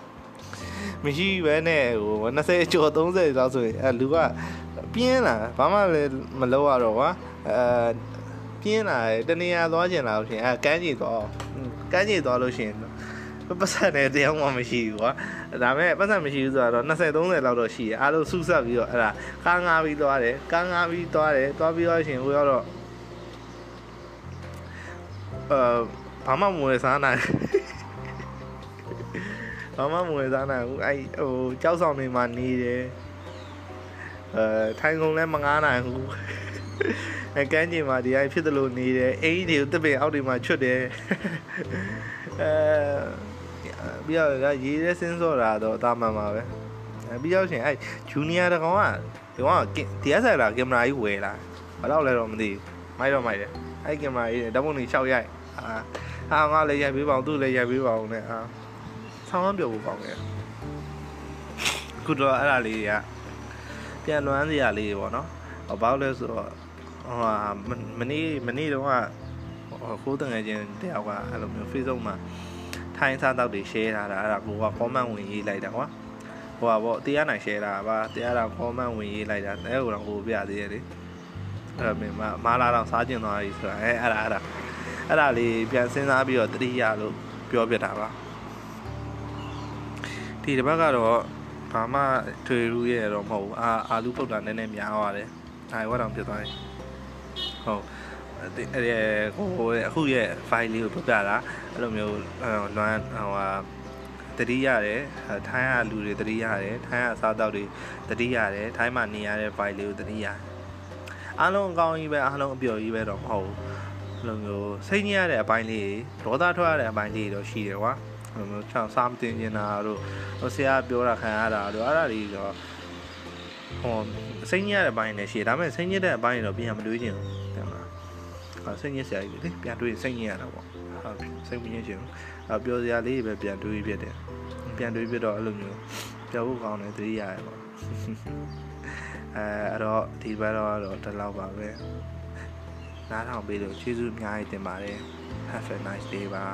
မရှိပဲနဲ့ဟို20ကျော်30လောက်ဆိုရင်အဲလူကပြင်းလာဘာမှလည်းမလုပ်ရတော့ကွာအဲပြင်းလာတယ်တနေရာသွားကျင်လာလို့ရှိရင်အဲကန်းကြီးသွားကန်းကြီးသွားလို့ရှိရင် ပတ်စံနဲ့တရားမှမရှိဘူးကွာဒါပေမဲ့ပတ်စံမရှိဘူးဆိုတော့20 30လောက်တော့ရှိတယ်အားလုံးစုဆက်ပြီးတော့အဲ့ဒါကားငါပြီးသွားတယ်ကားငါပြီးသွားတယ်သွားပြီးတော့ရှင်ဟိုရောက်တော့အာဘာမှမဝယ်စားနိုင်ဘာမှမဝယ်စားနိုင်ဘူးအဲ့ဟိုကြောက်ဆောင်နေမှနေတယ်အဲထိုင်ကုန်လည်းမငားနိုင်ဘူးအဲကန်းကျင်မှာဒီအိုင်ဖြစ်တယ်လို့နေတယ်အိမ်တွေကိုတစ်ပင်အောက်တွေမှာချွတ်တယ်အဲ ပြီးတော့ရေးရဲစင်းစောတာတော့အသားမှန်ပါပဲအဲပြီးတော့ရှင်အဲဂျူနီယာတကောင်ကဒီကောင်ကတရားဆိုင်လာကင်မရာကြီးဝယ်လာဘာလို့လဲတော့မသိဘူးမိုက်တော့မိုက်တယ်အဲကင်မရာကြီးဓာတ်ပုံတွေ6ရိုက်အာဟာငါလည်းရိုက်ပေးပါအောင်သူ့လည်းရိုက်ပေးပါအောင်နဲ့အာဆောင်းပြောဖို့ကောင်းတယ်ခုတော့အဲ့ဒါလေးကပြန်လွမ်းစရာလေးပေါ့နော်ဘာလို့လဲဆိုတော့ဟိုမနေ့မနေ့တော့ကခိုးတငယ်ချင်းတယောက်ကအဲ့လိုမျိုး Facebook မှာ ထိုင်းစားတောက်တွေ share ထားတာအဲ့ဒါကိုက comment ဝင်ရေးလိုက်တာကွာဟိုပါပေါ့တရားနိုင် share တာပါတရားတာ comment ဝင်ရေးလိုက်တာအဲ့ဟိုတော့ကိုပြသေးတယ်လေအဲ့မင်းမမာလာတော့စားကျင်သွားပြီဆိုတာအဲ့အဲ့ဒါအဲ့ဒါအဲ့ဒါလေးပြန်စဉ်းစားပြီးတော့တတိယလို့ပြောပြတာပါဒီတစ်ပတ်ကတော့ဘာမှထွေရူးရဲ့တော့မဟုတ်ဘူးအာအာလူပုတ်တာနည်းနည်းများသွားတယ်အဲဝတ်တော်ဖြစ်သွားတယ်ဟုတ် အဲ့ဟိုအခုရဲ့ file လေးကိုပြပြတာအဲ့လိုမျိုးလွမ်းဟိုဟာတတိရတယ်ထိုင်းကလူတွေတတိရတယ်ထိုင်းကအစားအသောက်တွေတတိရတယ်ထိုင်းမှာနေရတဲ့ file လေးကိုတတိရအားလုံးအကောင်းကြီးပဲအားလုံးအပျော်ကြီးပဲတော့မဟုတ်ဘူးလိုမျိုးစိတ်ညစ်ရတဲ့အပိုင်းလေးဒေါသထွက်ရတဲ့အပိုင်းလေးတော့ရှိတယ်ကွာလိုမျိုးချောင်းစားမတင်နေတာတို့ဟိုဆရာပြောတာခံရတာတို့အဲ့ဒါတွေတော့ဟိုစိတ်ညစ်ရတဲ့အပိုင်းလည်းရှိတယ်ဒါပေမဲ့စိတ်ညစ်တဲ့အပိုင်းတော့ပြန်မတွေးချင်ဘူး စိတ်ညစ်စရာကြီးလေပြန်တွေးစိတ်ညစ်ရတာပေါ့ဟုတ်စိတ်မညစ်ချင်ဘူးအပြောစရာလေးပဲပြန်တွေးဖြစ်တယ်ပြန်တွေးဖြစ်တော့အဲ့လိုမျိုးပြောဖို့ကောင်းတယ်သတိရတယ်ပေါ့အဲအဲ့တော့ဒီဘက်တော့တော့ဒီလောက်ပါပဲနားထောင်ပေးလို့ကျေးဇူးအများကြီးတင်ပါတယ် have a nice day ပါ